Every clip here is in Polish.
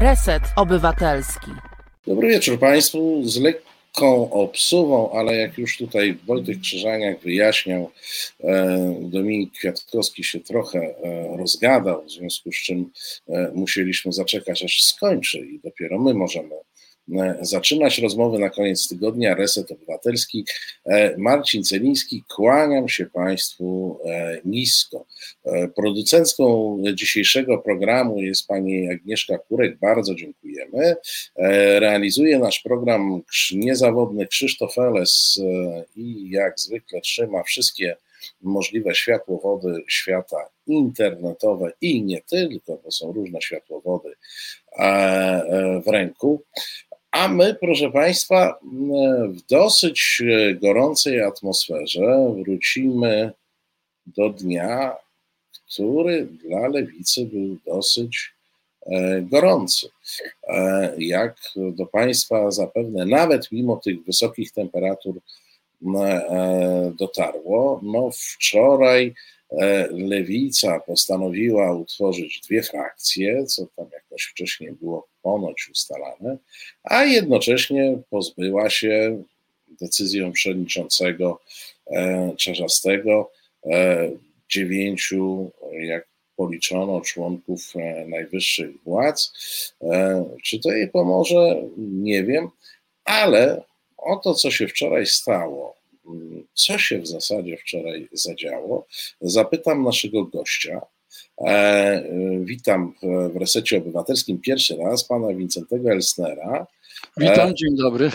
Reset Obywatelski. Dobry wieczór Państwu. Z lekką obsuwą, ale jak już tutaj Wojtek Krzyżaniak wyjaśniał, e, Dominik Kwiatkowski się trochę e, rozgadał, w związku z czym e, musieliśmy zaczekać, aż skończy i dopiero my możemy zaczynać rozmowy na koniec tygodnia. Reset Obywatelski. E, Marcin Celiński, kłaniam się Państwu e, nisko. Producencką dzisiejszego programu jest pani Agnieszka Kurek. Bardzo dziękujemy. Realizuje nasz program niezawodny Krzysztof Eles i jak zwykle trzyma wszystkie możliwe światłowody świata internetowe i nie tylko, bo są różne światłowody w ręku. A my, proszę Państwa, w dosyć gorącej atmosferze wrócimy do dnia, który dla lewicy był dosyć e, gorący. E, jak do Państwa zapewne, nawet mimo tych wysokich temperatur e, dotarło, no wczoraj E, lewica postanowiła utworzyć dwie frakcje, co tam jakoś wcześniej było ponoć ustalane, a jednocześnie pozbyła się decyzją przewodniczącego e, Czarzastego e, dziewięciu, jak policzono, członków najwyższych władz. Czy to jej pomoże? Nie wiem, ale o to, co się wczoraj stało, co się w zasadzie wczoraj zadziało, zapytam naszego gościa. E, witam w Resecie Obywatelskim pierwszy raz pana Wincentego Elsnera. Witam, e, dzień dobry.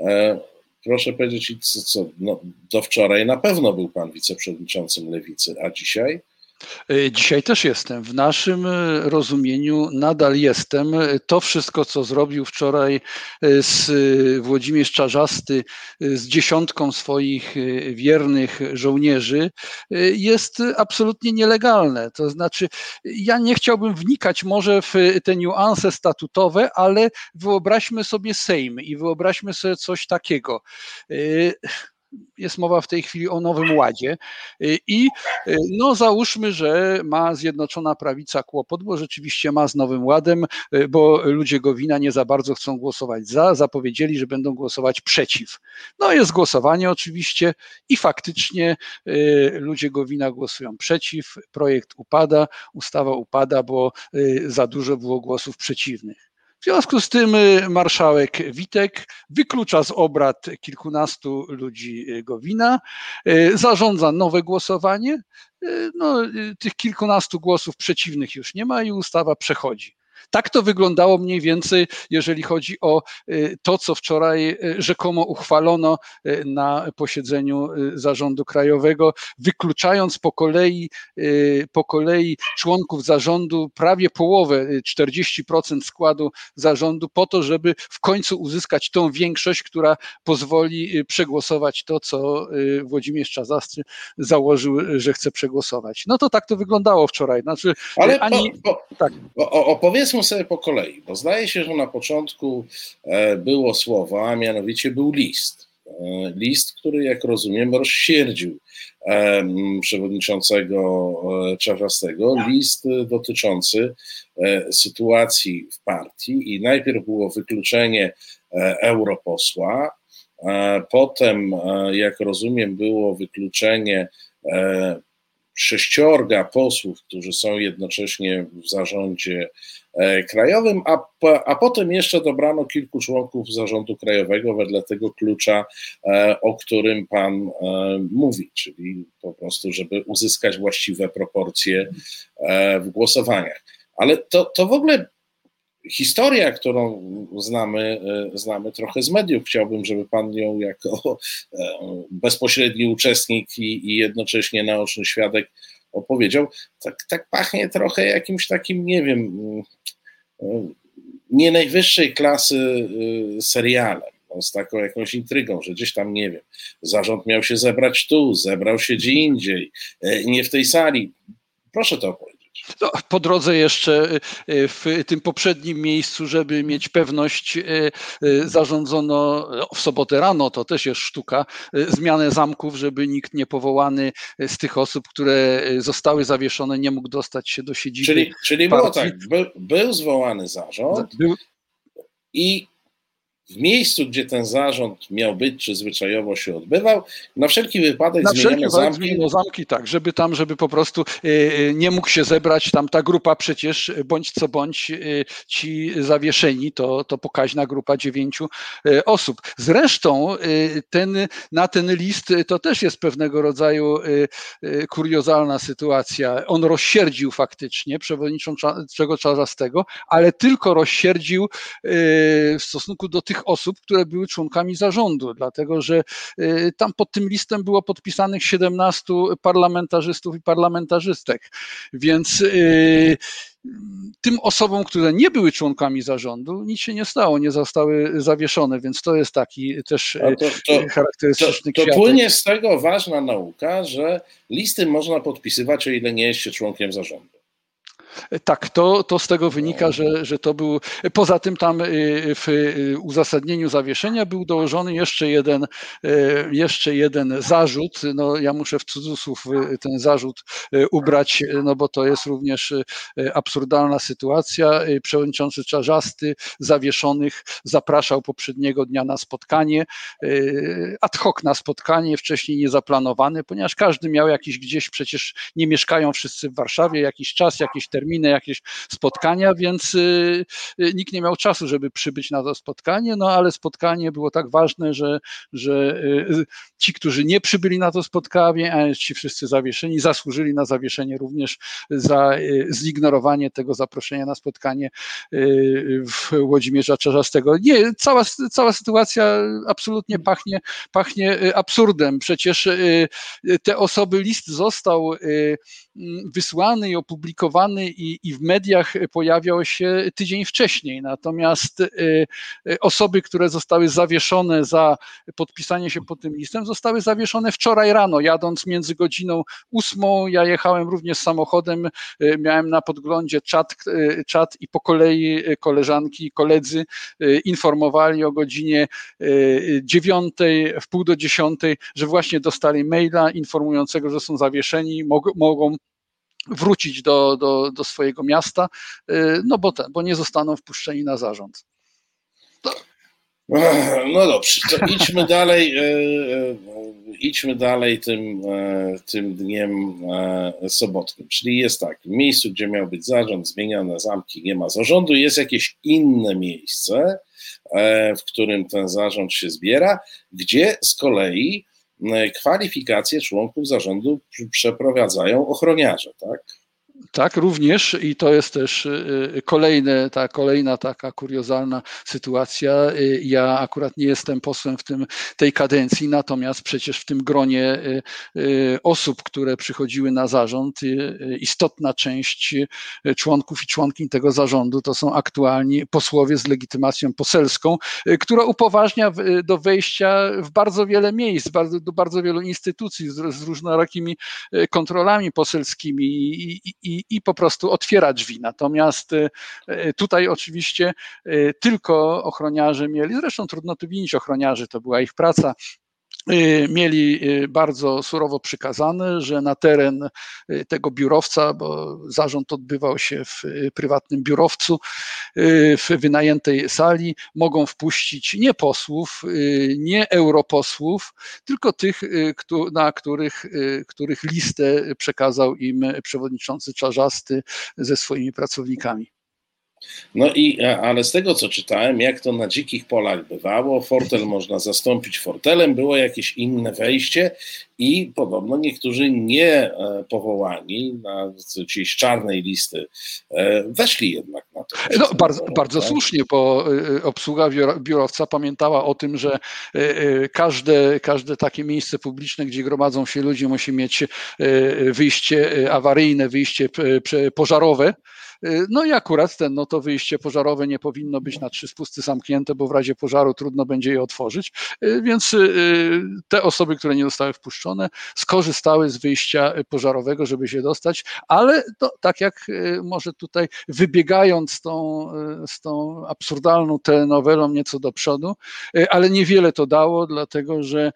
E, proszę powiedzieć, co, co no, do wczoraj na pewno był pan wiceprzewodniczącym Lewicy, a dzisiaj? E, dzisiaj też jestem. W naszym e, rozumieniu nadal jestem. To wszystko, co zrobił wczoraj z Włodzimierz Czarzasty z dziesiątką swoich wiernych żołnierzy, jest absolutnie nielegalne. To znaczy, ja nie chciałbym wnikać może w te niuanse statutowe, ale wyobraźmy sobie Sejm i wyobraźmy sobie coś takiego jest mowa w tej chwili o Nowym Ładzie y, i y, no załóżmy, że ma Zjednoczona Prawica kłopot, bo rzeczywiście ma z Nowym Ładem, y, bo ludzie Gowina nie za bardzo chcą głosować za, zapowiedzieli, że będą głosować przeciw. No jest głosowanie oczywiście i faktycznie ludzie Gowina głosują przeciw, projekt upada, ustawa upada, bo za dużo było głosów przeciwnych. W związku z tym y, marszałek Witek wyklucza z obrad kilkunastu ludzi y, Gowina, y, zarządza nowe głosowanie. No, tych kilkunastu głosów przeciwnych już nie ma i ustawa przechodzi. Tak to wyglądało mniej więcej, jeżeli chodzi o y, to, co wczoraj y, rzekomo uchwalono y, na posiedzeniu zarządu krajowego, wykluczając po kolei, po kolei członków zarządu prawie połowę, 40% składu zarządu, po to, żeby w końcu uzyskać tą większość, która pozwoli przegłosować to, co Włodzimierz Czazastry założył, że chce przegłosować. No to tak to wyglądało wczoraj. Znaczy, Ale ani, po, po, tak. opowiedzmy Powiedzmy sobie po kolei, bo zdaje się, że na początku e, było słowo, a mianowicie był list. E, list, który, jak rozumiem, rozsierdził e, przewodniczącego Czarzastego. List dotyczący sytuacji w partii i najpierw było wykluczenie europosła, potem, jak rozumiem, było wykluczenie sześciorga posłów, którzy są jednocześnie w zarządzie krajowym, a, a potem jeszcze dobrano kilku członków zarządu krajowego wedle tego klucza, e, o którym pan e, mówi, czyli po prostu, żeby uzyskać właściwe proporcje w głosowaniach. Ale to, to w ogóle historia, którą znamy, e, znamy trochę z mediów. Chciałbym, żeby Pan ją jako e, bezpośredni uczestnik i, i jednocześnie naoczny świadek opowiedział. Tak, tak pachnie trochę jakimś takim, nie wiem, e, nie najwyższej klasy serialem. No, z taką jakąś intrygą, że gdzieś tam, nie wiem, zarząd miał się zebrać tu, zebrał się gdzie indziej, nie w tej sali. Proszę to opowiedzieć. No, po drodze jeszcze w tym poprzednim miejscu, żeby mieć pewność, zarządzono w sobotę rano, to też jest sztuka, zmianę zamków, żeby nikt niepowołany z tych osób, które zostały zawieszone, nie mógł dostać się do siedziby. Czyli, czyli było tak, był, był zwołany zarząd był... i w miejscu, gdzie ten zarząd miał być, czy zwyczajowo się odbywał, na wszelki wypadek na wszelki zamki. Zmieniono zamki, tak, żeby tam, żeby po prostu y, y, nie mógł się zebrać tam ta grupa przecież, bądź co bądź y, ci zawieszeni, to, to pokaźna grupa dziewięciu osób. Zresztą ten, na ten list to też jest pewnego rodzaju kuriozalna sytuacja. On rozsierdził faktycznie przewodniczącego Czarzastego, ale tylko rozsierdził w stosunku do tych tych osób, które były członkami zarządu, dlatego że y, tam pod tym listem było podpisanych 17 parlamentarzystów i parlamentarzystek, więc y, tym osobom, które nie były członkami zarządu, nic się nie stało, nie zostały zawieszone, więc to jest taki też to, to, charakterystyczny To, to płynie z tego ważna nauka, że listy można podpisywać, o ile nie jest się członkiem zarządu. Tak, to, to z tego wynika, że, że to był. Poza tym tam y, w y, uzasadnieniu zawieszenia był dołożony jeszcze jeden, y, jeszcze jeden zarzut. No, ja muszę w cudzysłów ten zarzut ubrać, no bo to jest również absurdalna sytuacja. Przewodniczący Czarzasty zawieszonych zapraszał poprzedniego dnia na spotkanie, ad hoc na spotkanie, wcześniej niezaplanowane, ponieważ każdy miał jakiś gdzieś, przecież nie mieszkają wszyscy w Warszawie, jakiś czas, jakiś termin terminy, jakieś spotkania, więc y, y, nikt nie miał czasu, żeby przybyć na to spotkanie, no ale spotkanie było tak ważne, że, że y, ci, którzy nie przybyli na to spotkanie, a ci wszyscy zawieszeni, zasłużyli na zawieszenie również za zignorowanie tego zaproszenia na spotkanie w Łodzimierza Czarzastego. Nie, cała, cała sytuacja absolutnie pachnie, pachnie absurdem. Przecież te osoby, list został wysłany i opublikowany i, i w mediach pojawiał się tydzień wcześniej. Natomiast y, y, osoby, które zostały zawieszone za podpisanie się pod tym listem, zostały zawieszone wczoraj rano, jadąc między godziną ósmą. Ja jechałem również samochodem, y, miałem na podglądzie czat, czat i po kolei koleżanki i koledzy informowali o godzinie dziewiątej, w pół do dziesiątej, że właśnie dostali maila informującego, że są zawieszeni, mogą wrócić do, do, do swojego miasta, y, no bo, te, bo nie zostaną wpuszczeni na zarząd. To... No dobrze, to idźmy dalej, y, y, idźmy dalej tym, tym dniem sobotnim. Czyli jest tak, w miejscu, gdzie miał być zarząd, zmienione zamki, nie ma zarządu, jest jakieś inne miejsce, w którym ten zarząd się zbiera, gdzie z kolei E, kwalifikacje członków zarządu przeprowadzają ochroniarze, tak? Tak, również i to jest też y, y, kolejne, ta kolejna taka kuriozalna sytuacja. Y, ja akurat nie jestem posłem w tym, tej kadencji, natomiast przecież w tym gronie osób, które przychodziły na zarząd, istotna część członków i członkiń tego zarządu to są aktualni posłowie z legitymacją poselską, która upoważnia do wejścia w bardzo wiele miejsc, do bardzo wielu instytucji z, różnorakimi kontrolami poselskimi i, i, i, po prostu otwiera drzwi. Natomiast y, y, tutaj oczywiście y, tylko ochroniarze mieli, zresztą trudno tu winić ochroniarzy, to była ich praca, mieli y, bardzo surowo przykazane, że na teren y, tego biurowca, bo zarząd odbywał się w prywatnym biurowcu, w wynajętej sali, mogą wpuścić nie posłów, nie europosłów, tylko tych, na których, których listę przekazał im przewodniczący Czarzasty ze swoimi pracownikami. No i, ale z tego co czytałem, jak to na dzikich polach bywało, fortel można zastąpić fortelem, było jakieś inne wejście i podobno niektórzy nie e, powołani na gdzieś czarnej listy e, weszli jednak na No, bardzo, bardzo słusznie, bo obsługa biurowca pamiętała o tym, że każde, każde takie miejsce publiczne, gdzie gromadzą się ludzie, musi mieć wyjście awaryjne, wyjście pożarowe. No i akurat ten, no to wyjście pożarowe nie powinno być na trzy spusty zamknięte, bo w razie pożaru trudno będzie je otworzyć, więc te osoby, które nie zostały wpuszczone, skorzystały z wyjścia pożarowego, żeby się dostać, ale to, tak jak może tutaj wybiegając z tą, z tą absurdalną telenowelą nieco do przodu, ale niewiele to dało, dlatego że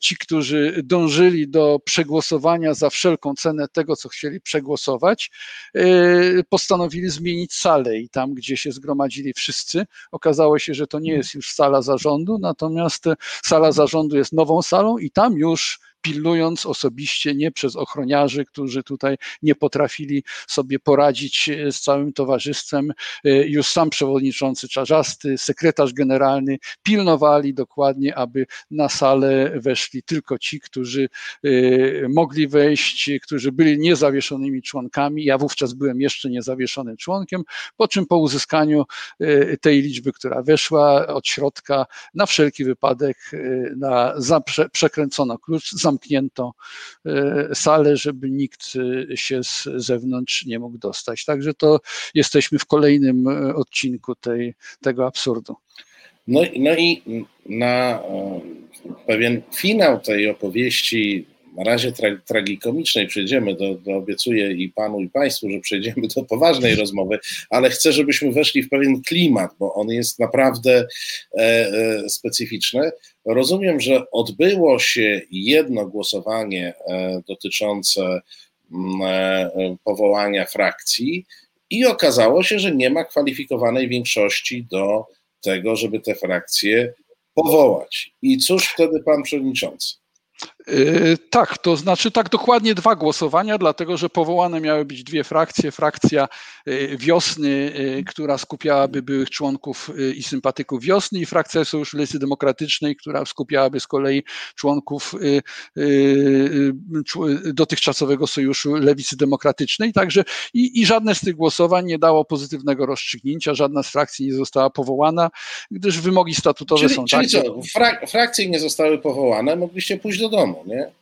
ci, którzy dążyli do przegłosowania za wszelką cenę tego, co chcieli przegłosować, postanowili zmienić salę i tam, gdzie się zgromadzili wszyscy, okazało się, że to nie jest już sala zarządu, natomiast sala zarządu jest nową salą i tam już menos pilnując osobiście, nie przez ochroniarzy, którzy tutaj nie potrafili sobie poradzić e, z całym towarzystwem. E, już sam przewodniczący Czarzasty, sekretarz generalny pilnowali dokładnie, aby na salę weszli tylko ci, którzy e, mogli wejść, którzy byli niezawieszonymi członkami. Ja wówczas byłem jeszcze niezawieszonym członkiem, po czym po uzyskaniu tej liczby, która weszła od środka, na wszelki wypadek na, za, przekręcono klucz, zamknięto e, salę, żeby nikt e, się z zewnątrz nie mógł dostać. Także to jesteśmy w kolejnym e, odcinku tej, tego absurdu. No, no i na pewien finał tej opowieści na razie tra tragikomicznej przejdziemy, do, do, obiecuję i panu i państwu, że przejdziemy do poważnej rozmowy, ale chcę, żebyśmy weszli w pewien klimat, bo on jest naprawdę e, e, specyficzny. Rozumiem, że odbyło się jedno głosowanie e, dotyczące mm, e, powołania frakcji i okazało się, że nie ma kwalifikowanej większości do tego, żeby te frakcje powołać. I cóż wtedy pan przewodniczący? Yy, tak, to znaczy tak dokładnie dwa głosowania, dlatego że powołane miały być dwie frakcje. Frakcja yy, wiosny, yy, która skupiałaby byłych członków i sympatyków wiosny i frakcja Sojuszu Lewicy Demokratycznej, która skupiałaby z kolei członków dotychczasowego Sojuszu Lewicy Demokratycznej. Także i, i żadne z tych głosowań nie dało pozytywnego rozstrzygnięcia, żadna z frakcji nie została powołana, gdyż wymogi statutowe czyli, są czyli takie. Co, frak frakcje nie zostały powołane, mogliście pójść do domu nie? E,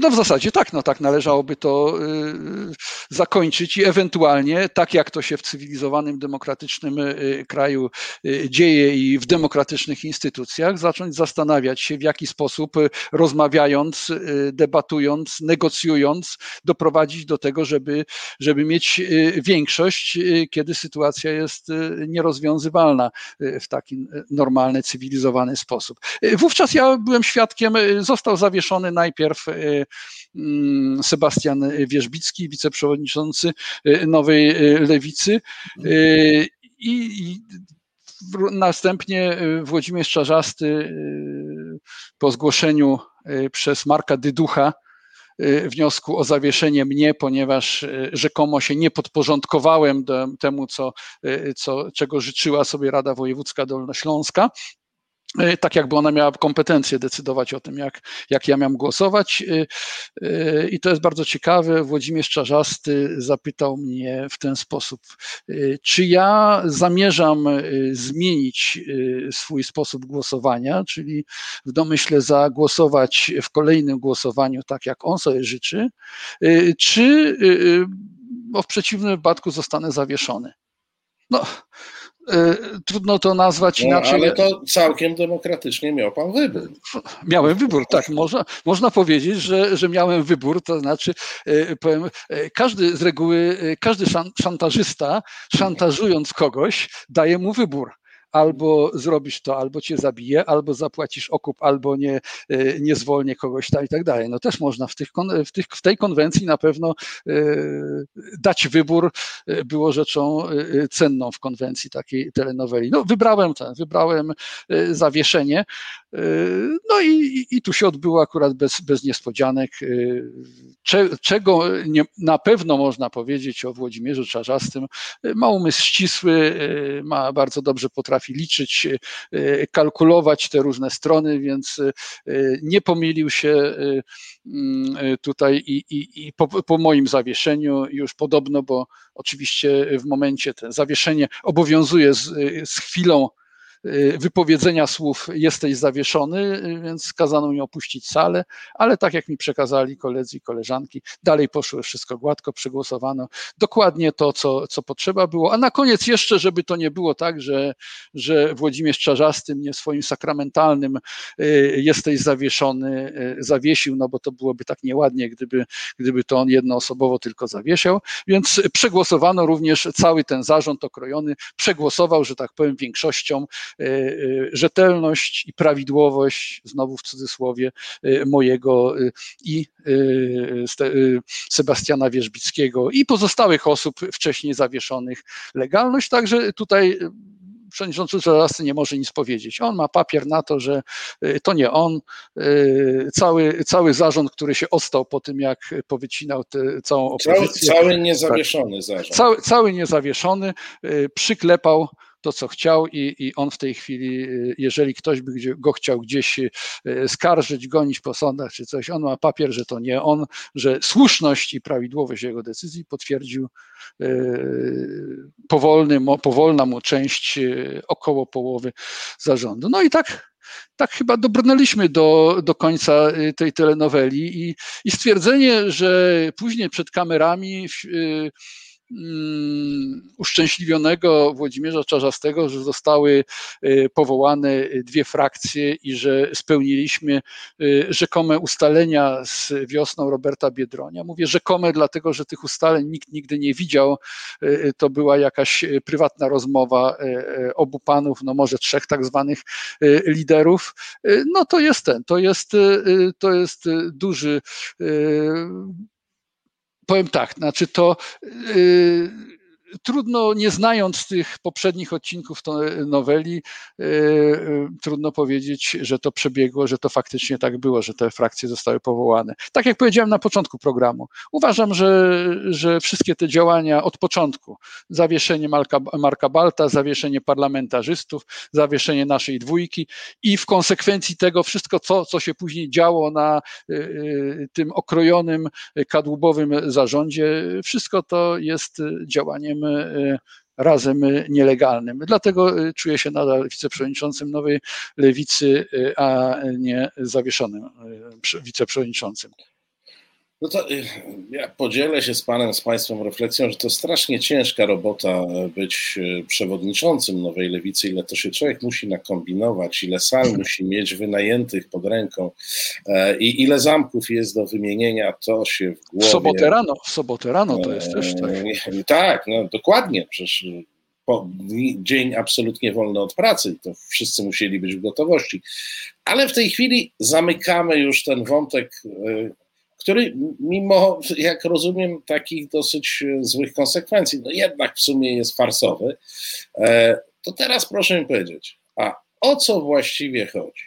no w zasadzie tak, no tak należałoby to y, zakończyć i ewentualnie, tak jak to się w cywilizowanym, demokratycznym y, kraju dzieje i w demokratycznych instytucjach, zacząć zastanawiać się, w jaki sposób rozmawiając, debatując, negocjując, doprowadzić do tego, żeby, żeby mieć większość, kiedy sytuacja jest nierozwiązywalna w taki normalny, cywilizowany sposób. Wówczas ja byłem świadkiem, został zawieszony najpierw Sebastian Wierzbicki, wiceprzewodniczący y, Nowej y, Lewicy. I następnie Włodzimierz Czarzasty po zgłoszeniu przez Marka Dyducha wniosku o zawieszenie mnie, ponieważ rzekomo się nie podporządkowałem temu, co, co, czego życzyła sobie Rada Wojewódzka Dolnośląska. E, tak jakby ona miała kompetencje decydować o tym, jak, jak ja miałem głosować. E, e, I to jest bardzo ciekawe. Włodzimierz Czarzasty zapytał mnie w ten sposób, czy ja zamierzam zmienić swój sposób głosowania, czyli w domyśle zagłosować w kolejnym głosowaniu tak, jak on sobie życzy, czy bo w przeciwnym wypadku zostanę zawieszony. No, trudno to nazwać no, inaczej. Ale to całkiem demokratycznie miał pan wybór. Miałem wybór, tak. Można, można powiedzieć, że, że miałem wybór, to znaczy y, powiem, y, każdy z reguły, każdy szantażysta szantażując kogoś daje mu wybór albo zrobisz to, albo cię zabije, albo zapłacisz okup, albo nie, e, nie zwolnię kogoś tam i tak dalej. No też można w, tych, w, tych, w tej konwencji na pewno e, dać wybór e, było rzeczą cenną w konwencji takiej telenoweli. No wybrałem ten, wybrałem zawieszenie, no i, i tu się odbyło akurat bez, bez niespodzianek. Czego nie, na pewno można powiedzieć o Włodzimierzu Czarzastym, ma umysł ścisły, ma bardzo dobrze potrafi liczyć, kalkulować te różne strony, więc nie pomylił się tutaj i, i, i po, po moim zawieszeniu już podobno, bo oczywiście w momencie to zawieszenie obowiązuje z, z chwilą wypowiedzenia słów jesteś zawieszony, y, więc kazano mi opuścić salę, ale tak jak mi przekazali koledzy i koleżanki, dalej poszło wszystko gładko, przegłosowano dokładnie to, co, co potrzeba było, a na koniec jeszcze, żeby to nie było tak, że, że Włodzimierz Czarzasty mnie swoim sakramentalnym y, jesteś zawieszony, zawiesił, no bo to byłoby tak nieładnie, gdyby, gdyby to on jednoosobowo tylko zawiesiał, więc przegłosowano również cały ten zarząd okrojony, przegłosował, że tak powiem, większością rzetelność i prawidłowość, znowu w cudzysłowie, e, mojego i Sebastiana Wierzbickiego i pozostałych osób wcześniej zawieszonych legalność. Także tutaj przewodniczący Żelazny nie może nic powiedzieć. On ma papier na to, że to nie on. Cały, cały zarząd, który się ostał po tym, jak powycinał tę całą opozycję. Cały, cały niezawieszony zarząd. Cały, cały niezawieszony przyklepał to, co chciał i, i on w tej chwili, y, jeżeli ktoś by go chciał gdzieś y, skarżyć, gonić po sądach czy coś, on ma papier, że to nie on, że słuszność i prawidłowość jego decyzji potwierdził y, powolny, powolna mu część około połowy zarządu. No i tak tak chyba dobrnęliśmy do, do końca tej telenoweli i, i stwierdzenie, że później przed kamerami Mm, uszczęśliwionego Włodzimierza Czarzastego, że zostały y, powołane dwie frakcje i że spełniliśmy y, rzekome ustalenia z wiosną Roberta Biedronia. Mówię rzekome, dlatego że tych ustaleń nikt nigdy nie widział. Y, to była jakaś prywatna rozmowa obu panów, no może trzech tak zwanych liderów. No to jest ten, to jest, to jest duży powiem tak, znaczy to yy, trudno, nie znając tych poprzednich odcinków noweli, yy, yy, trudno powiedzieć, że to przebiegło, że to faktycznie tak było, że te frakcje zostały powołane. Tak jak powiedziałem na początku programu, uważam, że, że wszystkie te działania od początku, zawieszenie Marka, Marka Balta, zawieszenie parlamentarzystów, zawieszenie naszej dwójki i w konsekwencji tego wszystko, co, co się później działo na tym okrojonym, kadłubowym zarządzie, wszystko to jest działaniem razem, razem nielegalnym. Dlatego y, czuję się nadal wiceprzewodniczącym nowej lewicy, y, a nie zawieszonym y, wiceprzewodniczącym. No to y, ja podzielę się z Panem, z Państwem refleksją, że to strasznie ciężka robota e, być e, przewodniczącym Nowej Lewicy, ile to się człowiek musi nakombinować, ile sal musi mieć wynajętych pod ręką e, i ile zamków jest do wymienienia, to się w głowie... W sobotę rano, w sobotę rano to jest też tak. Tak, no dokładnie, przecież po, dzień absolutnie wolny od pracy, to wszyscy musieli być w gotowości. Ale w tej chwili zamykamy już ten wątek który mimo, jak rozumiem, takich dosyć e, złych konsekwencji, no jednak w sumie jest farsowy, e, to teraz proszę mi powiedzieć, a o co właściwie chodzi?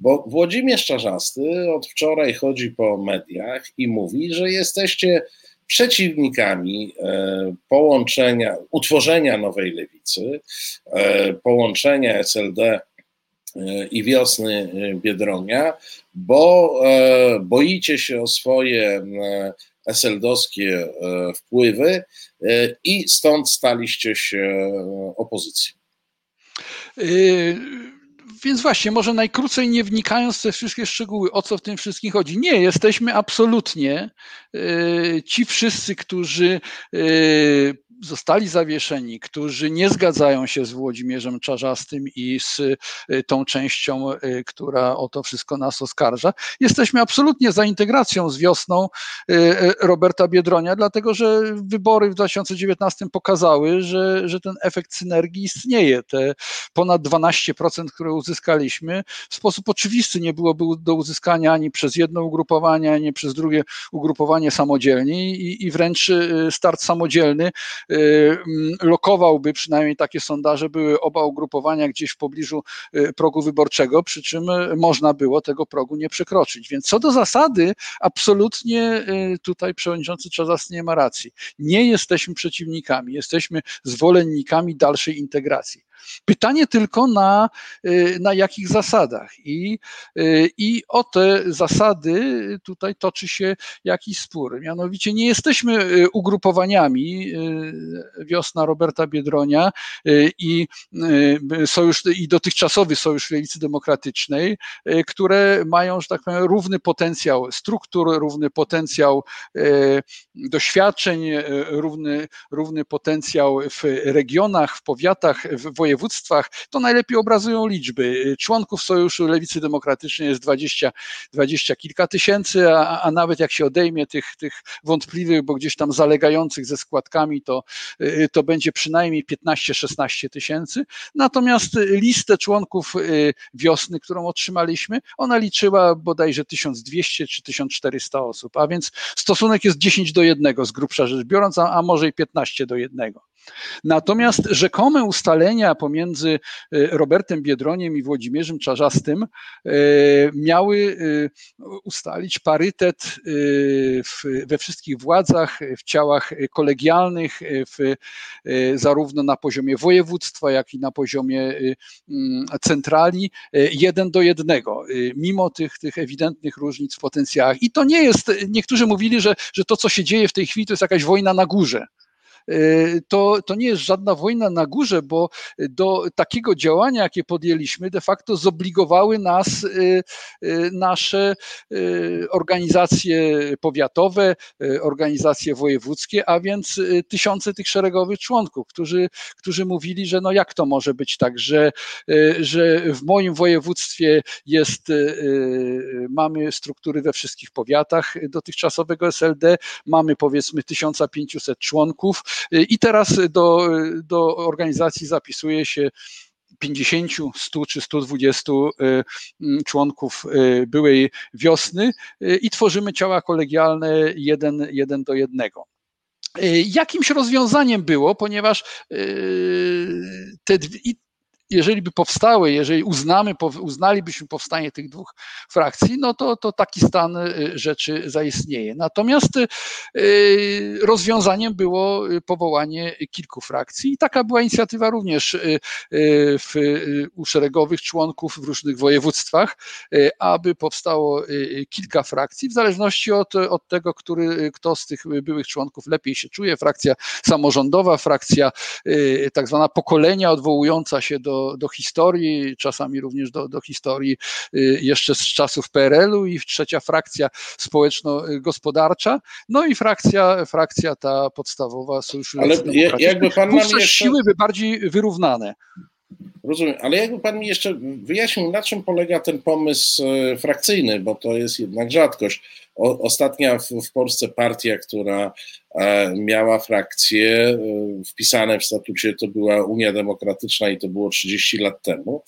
Bo Włodzimierz Czarzasty od wczoraj chodzi po mediach i mówi, że jesteście przeciwnikami e, połączenia, utworzenia nowej lewicy, połączenia SLD i wiosny e, Biedronia, bo e, boicie się o swoje eseldowskie wpływy i stąd staliście się opozycją. Więc właśnie, może najkrócej nie wnikając w te wszystkie szczegóły, o co w tym wszystkim chodzi. Nie, jesteśmy absolutnie ci wszyscy, którzy zostali zawieszeni, którzy nie zgadzają się z Włodzimierzem Czarzastym i z y, tą częścią, y, która o to wszystko nas oskarża. Jesteśmy absolutnie za integracją z wiosną y, Roberta Biedronia, dlatego że wybory w 2019 pokazały, że, że ten efekt synergii istnieje. Te ponad 12%, które uzyskaliśmy, w sposób oczywisty nie byłoby do uzyskania ani przez jedno ugrupowanie, ani przez drugie ugrupowanie samodzielnie i, i wręcz start samodzielny lokowałby, przynajmniej takie sondaże były oba ugrupowania gdzieś w pobliżu y, progu wyborczego, przy czym y, można było tego progu nie przekroczyć. Więc co do zasady, absolutnie tutaj przewodniczący Czazas nie ma racji. Nie jesteśmy przeciwnikami, jesteśmy zwolennikami dalszej integracji. Pytanie tylko na, na jakich zasadach. I, I o te zasady tutaj toczy się jakiś spór. Mianowicie nie jesteśmy ugrupowaniami Wiosna Roberta Biedronia i sojusz, i dotychczasowy Sojusz Lewicy Demokratycznej, które mają, że tak powiem, równy potencjał struktur, równy potencjał doświadczeń, równy, równy potencjał w regionach, w powiatach, w województwach, to najlepiej obrazują liczby. Członków Sojuszu Lewicy Demokratycznej jest 20, 20 kilka tysięcy, a, a nawet jak się odejmie tych, tych wątpliwych, bo gdzieś tam zalegających ze składkami, to, to będzie przynajmniej 15-16 tysięcy. Natomiast listę członków y, wiosny, którą otrzymaliśmy, ona liczyła bodajże 1200 czy 1400 osób, a więc stosunek jest 10 do 1 z grubsza rzecz biorąc, a, a może i 15 do 1. Natomiast rzekome ustalenia pomiędzy y, Robertem Biedroniem i Włodzimierzem Czarzastym y, miały y, ustalić parytet we wszystkich władzach, w ciałach kolegialnych, w, zarówno na poziomie województwa, jak i na poziomie mm, centrali, jeden do jednego, mimo tych, tych ewidentnych różnic w potencjałach. I to nie jest, niektórzy mówili, że, że to, co się dzieje w tej chwili, to jest jakaś wojna na górze. Y, to, to nie jest żadna wojna na górze, bo do takiego działania, jakie podjęliśmy, de facto zobligowały nas y, y, nasze organizacje powiatowe, organizacje wojewódzkie, a więc tysiące tych szeregowych członków, którzy, którzy mówili, że no jak to może być tak, że, że w moim województwie jest, mamy struktury we wszystkich powiatach dotychczasowego SLD, mamy powiedzmy 1500 członków, i teraz do, do organizacji zapisuje się 50, 100 czy 120 y, mm, członków y, byłej wiosny y, i tworzymy ciała kolegialne jeden, jeden do jednego. Jakimś rozwiązaniem było, ponieważ te, jeżeli by powstały, jeżeli uznamy, uznalibyśmy powstanie tych dwóch frakcji, no to, to taki stan y, rzeczy zaistnieje. Natomiast y, rozwiązaniem było y, powołanie kilku frakcji i taka była inicjatywa również w, u szeregowych członków w różnych województwach, aby powstało kilka frakcji, w zależności od, od tego, który, kto z tych byłych członków lepiej się czuje. Frakcja samorządowa, frakcja tak zwana pokolenia odwołująca się do do, historii, czasami również do, do historii y, jeszcze z czasów PRL-u i trzecia frakcja społeczno-gospodarcza, no i frakcja, frakcja ta podstawowa Sojuszu Ale jakby pan nam jeszcze... siły by bardziej wyrównane. Rozumiem, ale jakby pan mi jeszcze wyjaśnił, na czym polega ten pomysł e, frakcyjny, bo to jest jednak rzadkość. O, ostatnia w, w, Polsce partia, która e, miała frakcje e, wpisane w statucie, to była Unia Demokratyczna i to było 30 lat temu.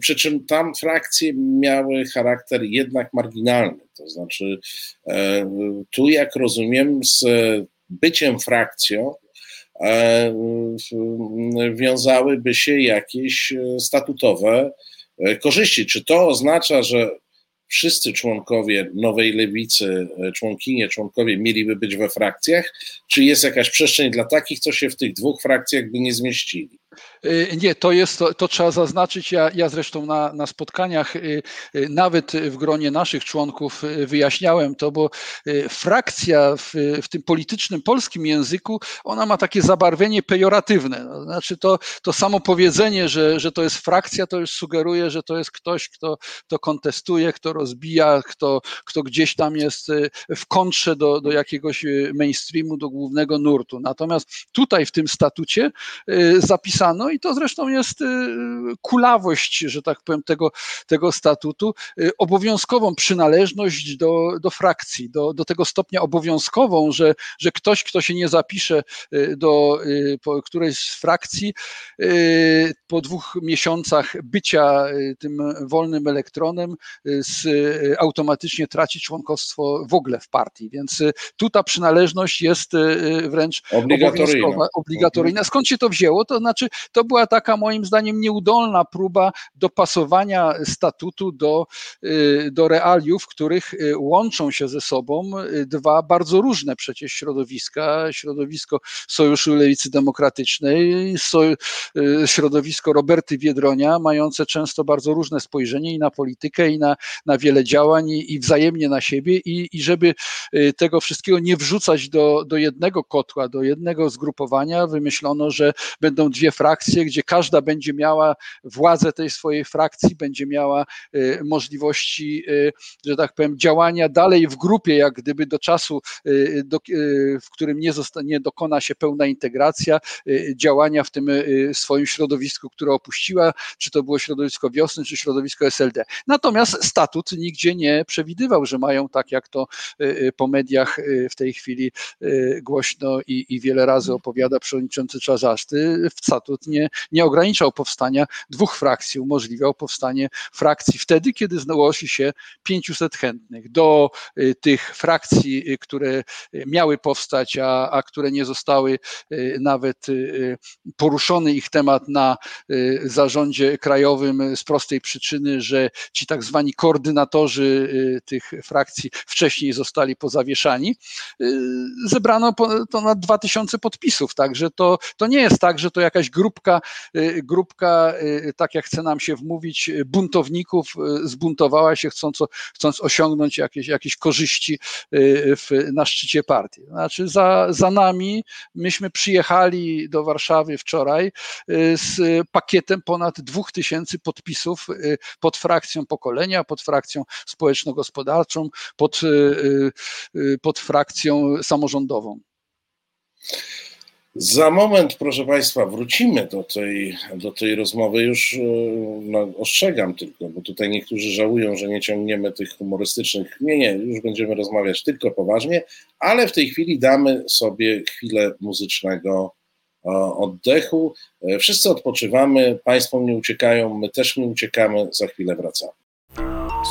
Przy, czym tam frakcje miały charakter jednak marginalny. To znaczy, tu, jak rozumiem, z byciem frakcją, wiązałyby się jakieś e, statutowe e, korzyści. Czy to oznacza, że wszyscy członkowie nowej lewicy, członkinie, członkowie mieliby być we frakcjach, czy jest jakaś przestrzeń dla takich, co się w tych dwóch frakcjach by nie zmieścili? Y, nie, to jest, to, to trzeba zaznaczyć. Ja, ja zresztą na, na spotkaniach, y, y, nawet w gronie naszych członków, wyjaśniałem to, bo frakcja w, w tym politycznym polskim języku, ona ma takie zabarwienie pejoratywne. No, znaczy to, to samo powiedzenie, że, że to jest frakcja, to już sugeruje, że to jest ktoś, kto, kto kontestuje, kto rozbija, kto, kto gdzieś tam jest w kontrze do, do jakiegoś mainstreamu, do głównego nurtu. Natomiast tutaj w tym statucie zapisano, i to zresztą jest y, kulawość, że tak powiem, tego, tego statutu, y, obowiązkową przynależność do, do frakcji, do, do tego stopnia obowiązkową, że, że ktoś, kto się nie zapisze y, do którejś z frakcji, po dwóch miesiącach bycia tym wolnym elektronem, z, automatycznie traci członkostwo w ogóle w partii. Więc tu ta przynależność jest wręcz obligatoryjna. obligatoryjna. Skąd się to wzięło? To znaczy, to była taka moim zdaniem nieudolna próba dopasowania statutu do, do realiów, w których łączą się ze sobą dwa bardzo różne przecież środowiska. Środowisko Sojuszu Lewicy Demokratycznej, środowisko Roberty Biedronia, mające często bardzo różne spojrzenie i na politykę, i na, na wiele działań, i, i wzajemnie na siebie, i, i żeby tego wszystkiego nie wrzucać do, do jednego kotła, do jednego zgrupowania, wymyślono, że będą dwie frakcje, gdzie każda będzie miała władzę tej swojej frakcji, będzie miała y, możliwości, y, że tak powiem, działania dalej w grupie, jak gdyby do czasu, y, do, w którym nie, dokona się pełna integracja, działania w tym swoim środowisku, które opuściła, czy to było środowisko wiosny, czy środowisko SLD. Natomiast statut nigdzie nie przewidywał, że mają tak, jak to po mediach w tej chwili głośno i, i wiele razy opowiada przewodniczący Czarzasty, w nie, nie ograniczał powstania dwóch frakcji, umożliwiał powstanie frakcji wtedy, kiedy zgłosi się 500 chętnych. Do y, tych frakcji, y, które miały powstać, a, a które nie zostały y, nawet poruszony ich temat na zarządzie krajowym z prostej przyczyny, że ci tak zwani koordynatorzy tych frakcji wcześniej zostali pozawieszani. Zebrano ponad 2000 podpisów, także to, to nie jest tak, że to jakaś grupka, y, grupka, y, tak jak chce nam się wmówić, buntowników y, zbuntowała się chcąc, chcąc osiągnąć jakieś, jakieś korzyści w, na szczycie partii. Znaczy za, za nami, myśmy przyjechali do Warszawy wczoraj z pakietem ponad 2000 podpisów pod frakcją pokolenia, pod frakcją społeczno-gospodarczą, pod, pod frakcją samorządową. Za moment, proszę Państwa, wrócimy do tej, do tej rozmowy. Już e, no, ostrzegam tylko, bo tutaj niektórzy żałują, że nie ciągniemy tych humorystycznych. Nie, nie, już będziemy rozmawiać tylko poważnie, ale w tej chwili damy sobie chwilę muzycznego e, oddechu. E, wszyscy odpoczywamy, Państwo nie uciekają, my też nie uciekamy, za chwilę wracamy.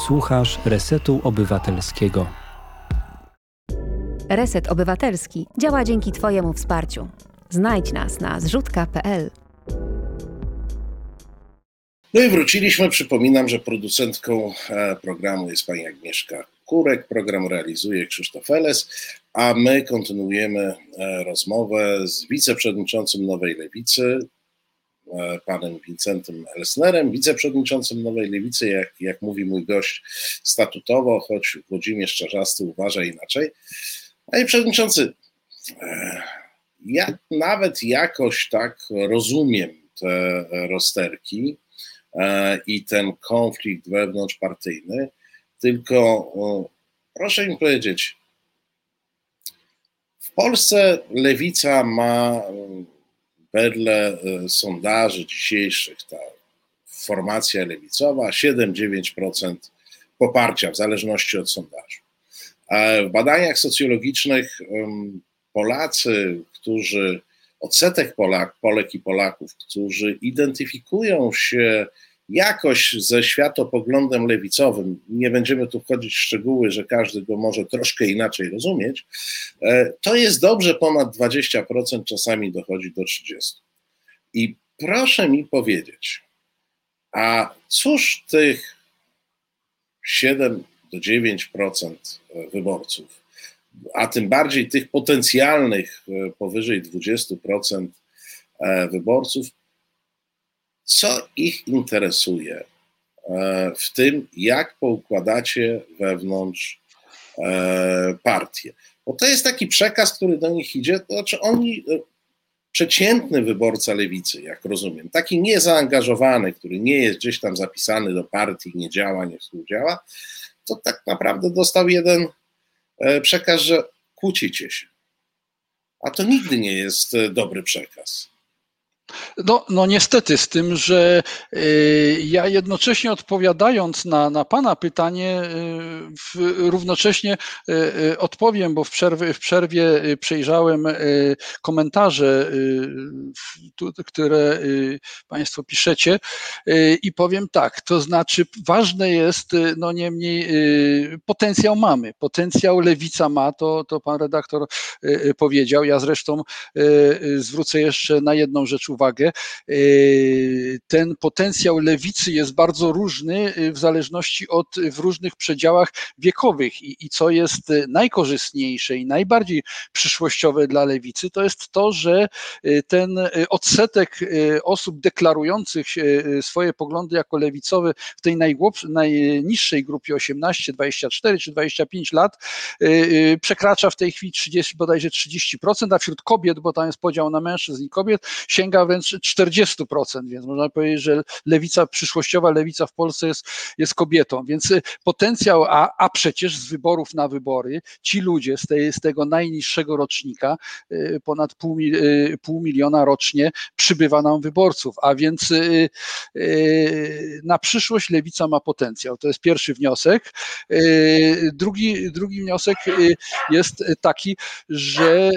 Słuchasz Resetu Obywatelskiego. Reset Obywatelski działa dzięki Twojemu wsparciu. Znajdź nas na zrzutka.pl. No i wróciliśmy. Przypominam, że producentką e, programu jest pani Agnieszka Kurek. Program realizuje Krzysztof Eles, a my kontynuujemy e, rozmowę z wiceprzewodniczącym Nowej Lewicy, e, panem Wincentem Elsnerem, wiceprzewodniczącym Nowej Lewicy, jak, jak mówi mój gość statutowo, choć Włodzimierz Czarzasty uważa inaczej. Panie Przewodniczący, ja nawet jakoś tak rozumiem te rozterki e, i ten konflikt wewnątrzpartyjny, tylko proszę mi powiedzieć, w Polsce lewica ma wedle e, sondaży dzisiejszych, ta formacja lewicowa 7-9% poparcia w zależności od sondażu. W badaniach socjologicznych Polacy, którzy, odsetek Polak, Polek i Polaków, którzy identyfikują się jakoś ze światopoglądem lewicowym, nie będziemy tu wchodzić w szczegóły, że każdy go może troszkę inaczej rozumieć, e, to jest dobrze ponad 20%, czasami dochodzi do 30%. I proszę mi powiedzieć, a cóż tych 7 do 9% wyborców a tym bardziej tych potencjalnych e, powyżej 20% e, wyborców, co ich interesuje e, w tym, jak poukładacie wewnątrz partię. Bo to jest taki przekaz, który do nich idzie, to znaczy oni, przeciętny wyborca lewicy, jak rozumiem, taki niezaangażowany, który nie jest gdzieś tam zapisany do partii, nie działa, nie współdziała, to tak naprawdę dostał jeden przekaz, że kłócicie się. A to nigdy nie jest e, dobry przekaz. No, no niestety, z tym, że y, ja jednocześnie odpowiadając na, na Pana pytanie, y, równocześnie y, odpowiem, bo w przerwie, w przerwie przejrzałem komentarze, które Państwo piszecie i powiem tak, to znaczy ważne jest, no niemniej potencjał mamy, potencjał lewica ma, to, to Pan redaktor powiedział, ja zresztą zwrócę jeszcze na jedną rzecz uwagę, uwagę, ten potencjał lewicy jest bardzo różny w zależności od w różnych przedziałach wiekowych. I, i co jest najkorzystniejsze i najbardziej przyszłościowe dla lewicy, to jest to, że ten odsetek osób deklarujących swoje poglądy jako lewicowe w tej najniższej grupie 18, 24 czy 25 lat przekracza w tej chwili 30, bodajże 30%, a wśród kobiet, bo tam jest podział na mężczyzn i kobiet, sięga wręcz 40%, więc można powiedzieć, że lewica, przyszłościowa lewica w Polsce jest, jest kobietą, więc y, potencjał, a, a przecież z wyborów na wybory ci ludzie z, tej, z tego najniższego rocznika, y, ponad pół, y, pół miliona rocznie przybywa nam wyborców, a więc na przyszłość lewica ma potencjał. To jest pierwszy wniosek. Drugi, drugi wniosek jest taki, że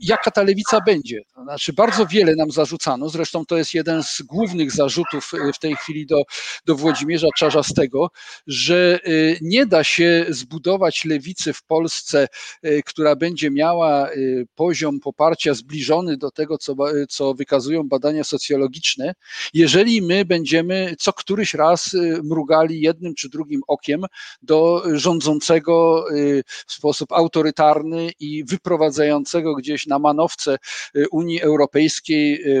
jaka ta lewica będzie. Znaczy, bardzo wiele nam zarzucano, zresztą to jest jeden z głównych zarzutów w tej chwili do, do Włodzimierza Czarzastego, że nie da się zbudować lewicy w Polsce, która będzie miała poziom poparcia zbliżony do tego, co, co wykazują badania socjologiczne, jeżeli my będziemy co któryś raz mrugali jednym czy drugim okiem do rządzącego w sposób autorytarny i wyprowadzającego gdzieś na manowce Unii Europejskiej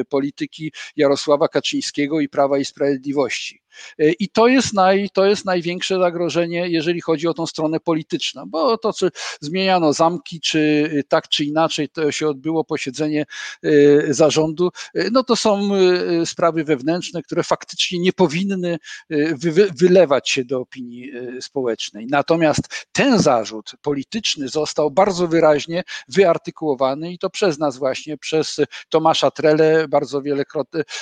polityki Jarosława Kaczyńskiego i Prawa i Sprawiedliwości. E, I to jest, naj, to jest największe zagrożenie, jeżeli chodzi o tą stronę polityczną, bo to, czy zmieniano zamki, czy tak czy inaczej to się odbyło posiedzenie e, zarządu, e, no to są sprawy wewnętrzne, które faktycznie nie powinny wy, wylewać się do opinii społecznej. Natomiast ten zarzut polityczny został bardzo wyraźnie wyartykułowany i to przez nas właśnie, przez Tomasza Trele bardzo wiele,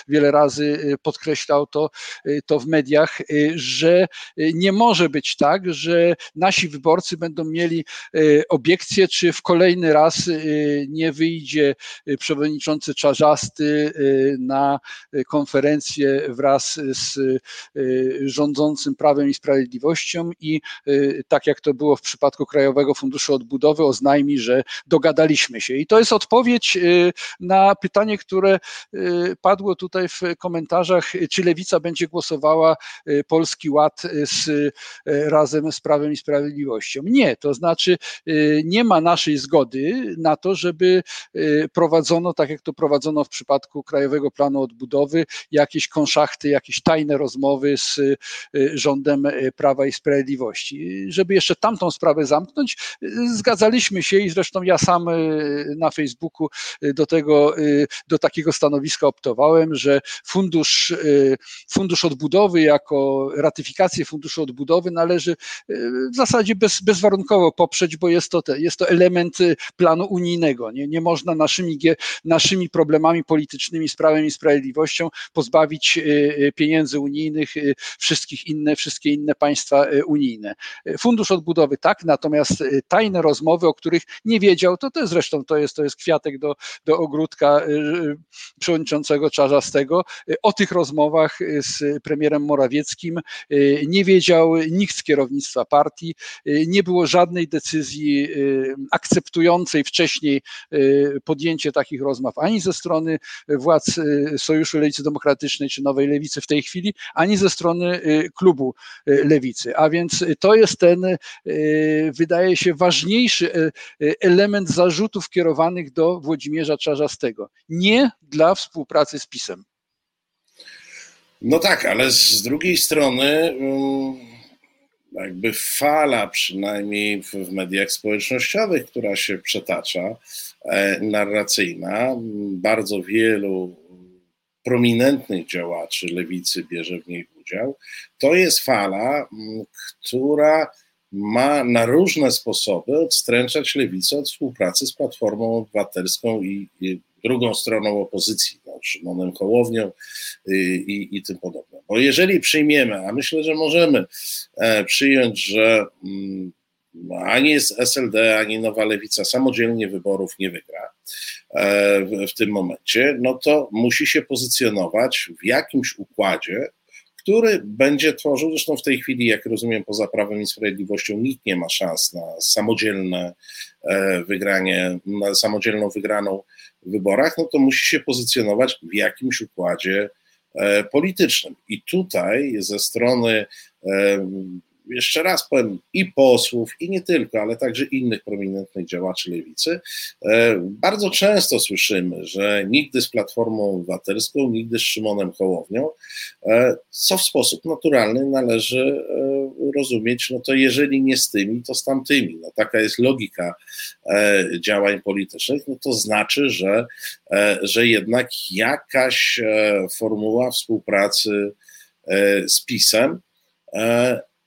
wiele razy podkreślał to, to w mediach, y, że y, nie może być tak, że nasi wyborcy będą mieli y, obiekcje, czy w kolejny raz nie wyjdzie przewodniczący Czarzasty na konferencję wraz z rządzącym Prawem i Sprawiedliwością i tak jak to było w przypadku Krajowego Funduszu Odbudowy, oznajmi, że dogadaliśmy się. I to jest odpowiedź na pytanie, które padło tutaj w komentarzach, czy lewica będzie głosowała Y, Polski Ład y, z, y, razem z Prawem i Sprawiedliwością. Nie, to znaczy nie ma naszej zgody na to, żeby prowadzono, tak jak to prowadzono w przypadku Krajowego Planu Odbudowy, jakieś konszachty, jakieś tajne rozmowy z rządem Prawa i Sprawiedliwości. Żeby jeszcze tamtą sprawę zamknąć, zgadzaliśmy się i zresztą ja sam na Facebooku do tego, do takiego stanowiska optowałem, że fundusz, fundusz odbudowy odbudowy, jako ratyfikację Funduszu Odbudowy należy y, w zasadzie bez, bezwarunkowo poprzeć, bo jest to, te, jest to element y, planu unijnego. Nie, nie można naszymi, naszymi problemami politycznymi, z prawem i sprawiedliwością pozbawić y, pieniędzy unijnych wszystkich inne, wszystkie inne państwa unijne. Fundusz Odbudowy tak, natomiast tajne rozmowy, o których nie wiedział, to, to zresztą to jest, to jest kwiatek do, do ogródka przewodniczącego Czarzastego. O tych rozmowach z premierem premierem Morawieckim y, nie wiedział nikt z kierownictwa partii, y, nie było żadnej decyzji y, akceptującej wcześniej podjęcie takich rozmów ani ze strony władz Sojuszu Lewicy Demokratycznej czy Nowej Lewicy w tej chwili, ani ze strony klubu Lewicy. A więc to jest ten, wydaje się, ważniejszy element zarzutów kierowanych do Włodzimierza Czarzastego. Nie dla współpracy z PiSem. No tak, ale z drugiej strony mm, jakby fala przynajmniej w mediach społecznościowych, która się przetacza, e, narracyjna, bardzo wielu prominentnych działaczy lewicy bierze w niej udział, to jest fala, mm, która ma na różne sposoby odstręczać lewicę od współpracy z Platformą Obywatelską i, i drugą stroną opozycji, no, Szymonem Hołownią y, i, i tym podobne. Bo jeżeli przyjmiemy, a myślę, że możemy e, przyjąć, że mm, ani jest SLD, ani Nowa Lewica samodzielnie wyborów nie wygra e, w tym momencie, no to musi się pozycjonować w jakimś układzie, który będzie tworzył, zresztą w tej chwili, jak rozumiem, poza Prawem i Sprawiedliwością nikt nie ma szans na samodzielne wygranie, na samodzielną wygraną w wyborach, no to musi się pozycjonować w jakimś układzie politycznym. I tutaj ze strony jeszcze raz powiem, i posłów, i nie tylko, ale także innych prominentnych działaczy lewicy, e, bardzo często słyszymy, że nigdy z Platformą Obywatelską, nigdy z Szymonem Hołownią, e, co w sposób naturalny należy e, rozumieć, no to jeżeli nie z tymi, to z tamtymi. No taka jest logika działań politycznych, no to znaczy, że, że jednak jakaś formuła współpracy z PiSem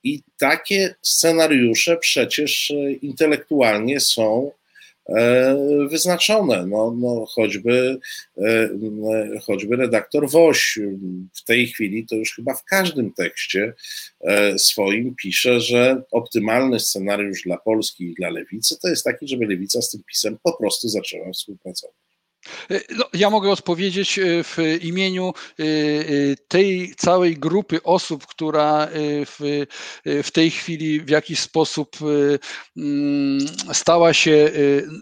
i takie scenariusze przecież e, intelektualnie są e, wyznaczone. No, no choćby, e, choćby redaktor Woś w tej chwili to już chyba w każdym tekście swoim pisze, że optymalny scenariusz dla Polski i dla lewicy to jest taki, żeby lewica z tym pisem po prostu zaczęła współpracować. E, no, ja mogę odpowiedzieć e, w imieniu e, tej całej grupy osób, która w, w tej chwili w jakiś sposób mm, stała się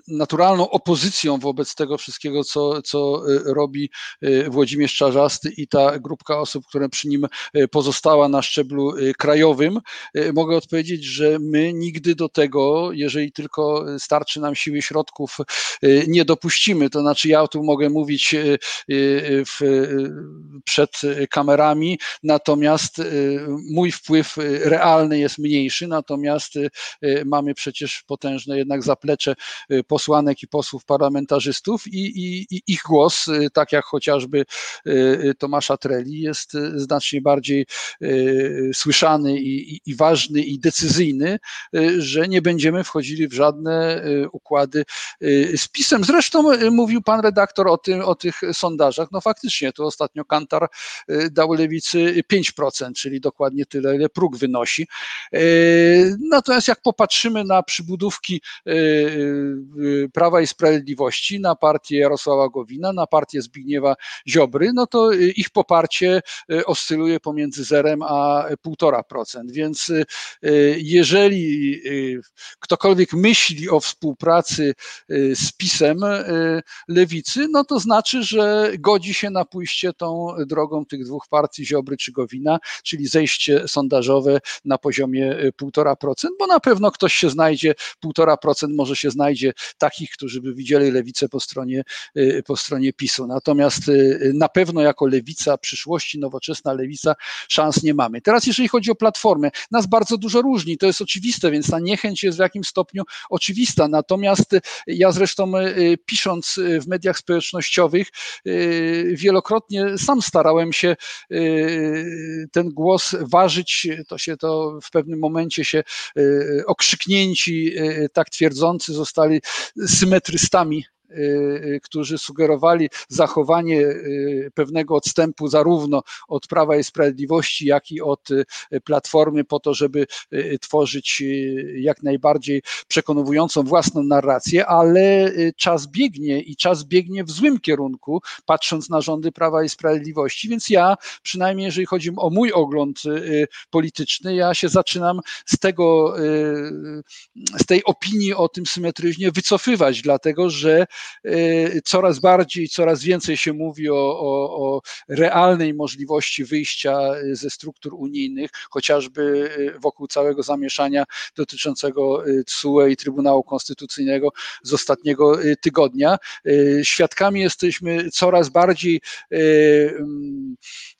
naturalną opozycją wobec tego wszystkiego, co, co robi Włodzimierz Czarzasty i ta grupka osób, która przy nim pozostała na szczeblu krajowym. Mogę odpowiedzieć, że my nigdy do tego, jeżeli tylko starczy nam siły środków, nie dopuścimy. To znaczy, ja tu mogę mówić e, e, w, przed kamerami, natomiast e, mój wpływ realny jest mniejszy, natomiast mamy przecież potężne jednak zaplecze posłanek i posłów parlamentarzystów i, i, i ich głos, tak jak chociażby Tomasza Treli, jest znacznie bardziej słyszany i, i ważny i decyzyjny, że nie będziemy wchodzili w żadne układy z pisem. Zresztą mówił pan redaktor o, tym, o tych sondażach. No faktycznie, tu ostatnio Kantar y, dał lewicy 5%, czyli dokładnie tyle, ile próg wynosi. Y, natomiast jak popatrzymy na przybudówki y, Prawa i Sprawiedliwości, na partię Jarosława Gowina, na partię Zbigniewa Ziobry, no to ich poparcie oscyluje pomiędzy zerem a 1,5%. Więc jeżeli ktokolwiek myśli o współpracy z PiSem, lewicy, no to znaczy, że godzi się na pójście tą drogą tych dwóch partii, Ziobry czy Gowina, czyli zejście sondażowe na poziomie 1,5%, bo na pewno ktoś się znajdzie, 1,5% może się znajdzie takich, którzy by widzieli lewicę po stronie, po stronie PiSu. Natomiast y, na pewno jako lewica przyszłości, nowoczesna lewica, szans nie mamy. Teraz jeżeli chodzi o platformę, nas bardzo dużo różni, to jest oczywiste, więc ta niechęć jest w jakimś stopniu oczywista. Natomiast ja zresztą y, pisząc w mediach społecznościowych y, wielokrotnie sam starałem się y, ten głos ważyć. To się to w pewnym momencie się y, okrzyknięci, tak twierdzący, zostali symetrystami którzy sugerowali zachowanie y, pewnego odstępu zarówno od Prawa i Sprawiedliwości, jak i od Platformy, po to, żeby tworzyć jak najbardziej przekonującą własną narrację, ale czas biegnie i czas biegnie w złym kierunku, patrząc na rządy Prawa i Sprawiedliwości. Więc ja, przynajmniej jeżeli chodzi o mój ogląd polityczny, ja się zaczynam z tego, z tej opinii o tym symetryzmie wycofywać, dlatego że Y, coraz bardziej, coraz więcej się mówi o, o, o realnej możliwości wyjścia ze struktur unijnych, chociażby y, wokół całego zamieszania dotyczącego TSUE i Trybunału Konstytucyjnego z ostatniego tygodnia. Świadkami jesteśmy coraz bardziej mm,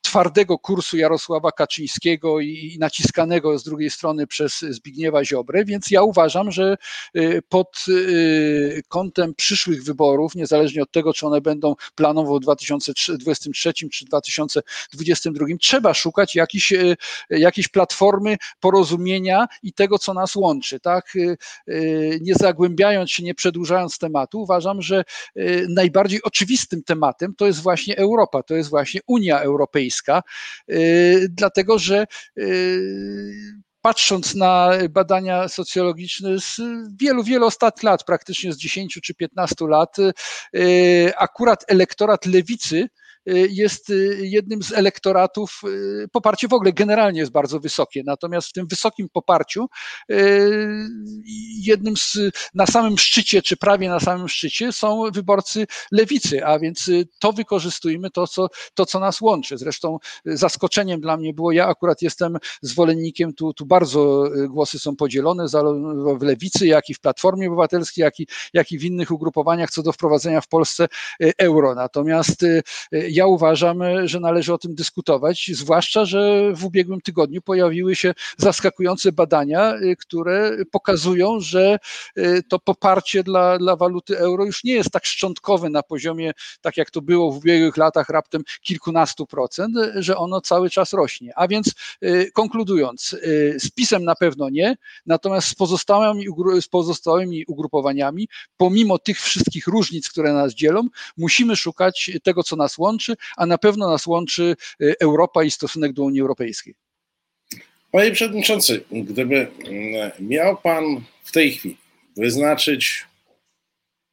twardego kursu Jarosława Kaczyńskiego i naciskanego z drugiej strony przez Zbigniewa Ziobrę, więc ja uważam, że pod kątem przyszłych wyborów, niezależnie od tego, czy one będą planowo w 2023 czy 2022, trzeba szukać jakiejś, e, jakiejś platformy porozumienia i tego, co nas łączy. Tak? Nie zagłębiając się, nie przedłużając tematu, uważam, że najbardziej oczywistym tematem to jest właśnie Europa, to jest właśnie Unia Europejska, dlatego że patrząc na badania socjologiczne z wielu, wielu ostatnich lat, praktycznie z 10 czy 15 lat, y, akurat elektorat lewicy jest jednym z elektoratów, poparcie w ogóle generalnie jest bardzo wysokie, natomiast w tym wysokim poparciu jednym z, na samym szczycie, czy prawie na samym szczycie są wyborcy lewicy, a więc to wykorzystujmy to, co, to, co nas łączy. Zresztą zaskoczeniem dla mnie było, ja akurat jestem zwolennikiem, tu, tu bardzo głosy są podzielone, zarówno w lewicy, jak i w Platformie Obywatelskiej, jak i, jak i w innych ugrupowaniach co do wprowadzenia w Polsce euro. Natomiast ja uważam, że należy o tym dyskutować, zwłaszcza, że w ubiegłym tygodniu pojawiły się zaskakujące badania, które pokazują, że to poparcie dla, dla waluty euro już nie jest tak szczątkowe na poziomie, tak jak to było w ubiegłych latach, raptem kilkunastu procent, że ono cały czas rośnie. A więc konkludując, z PiSem na pewno nie, natomiast z pozostałymi, z pozostałymi ugrupowaniami, pomimo tych wszystkich różnic, które nas dzielą, musimy szukać tego, co nas łączy, a na pewno nas łączy Europa i stosunek do Unii Europejskiej. Panie Przewodniczący, gdyby mm, miał Pan w tej chwili wyznaczyć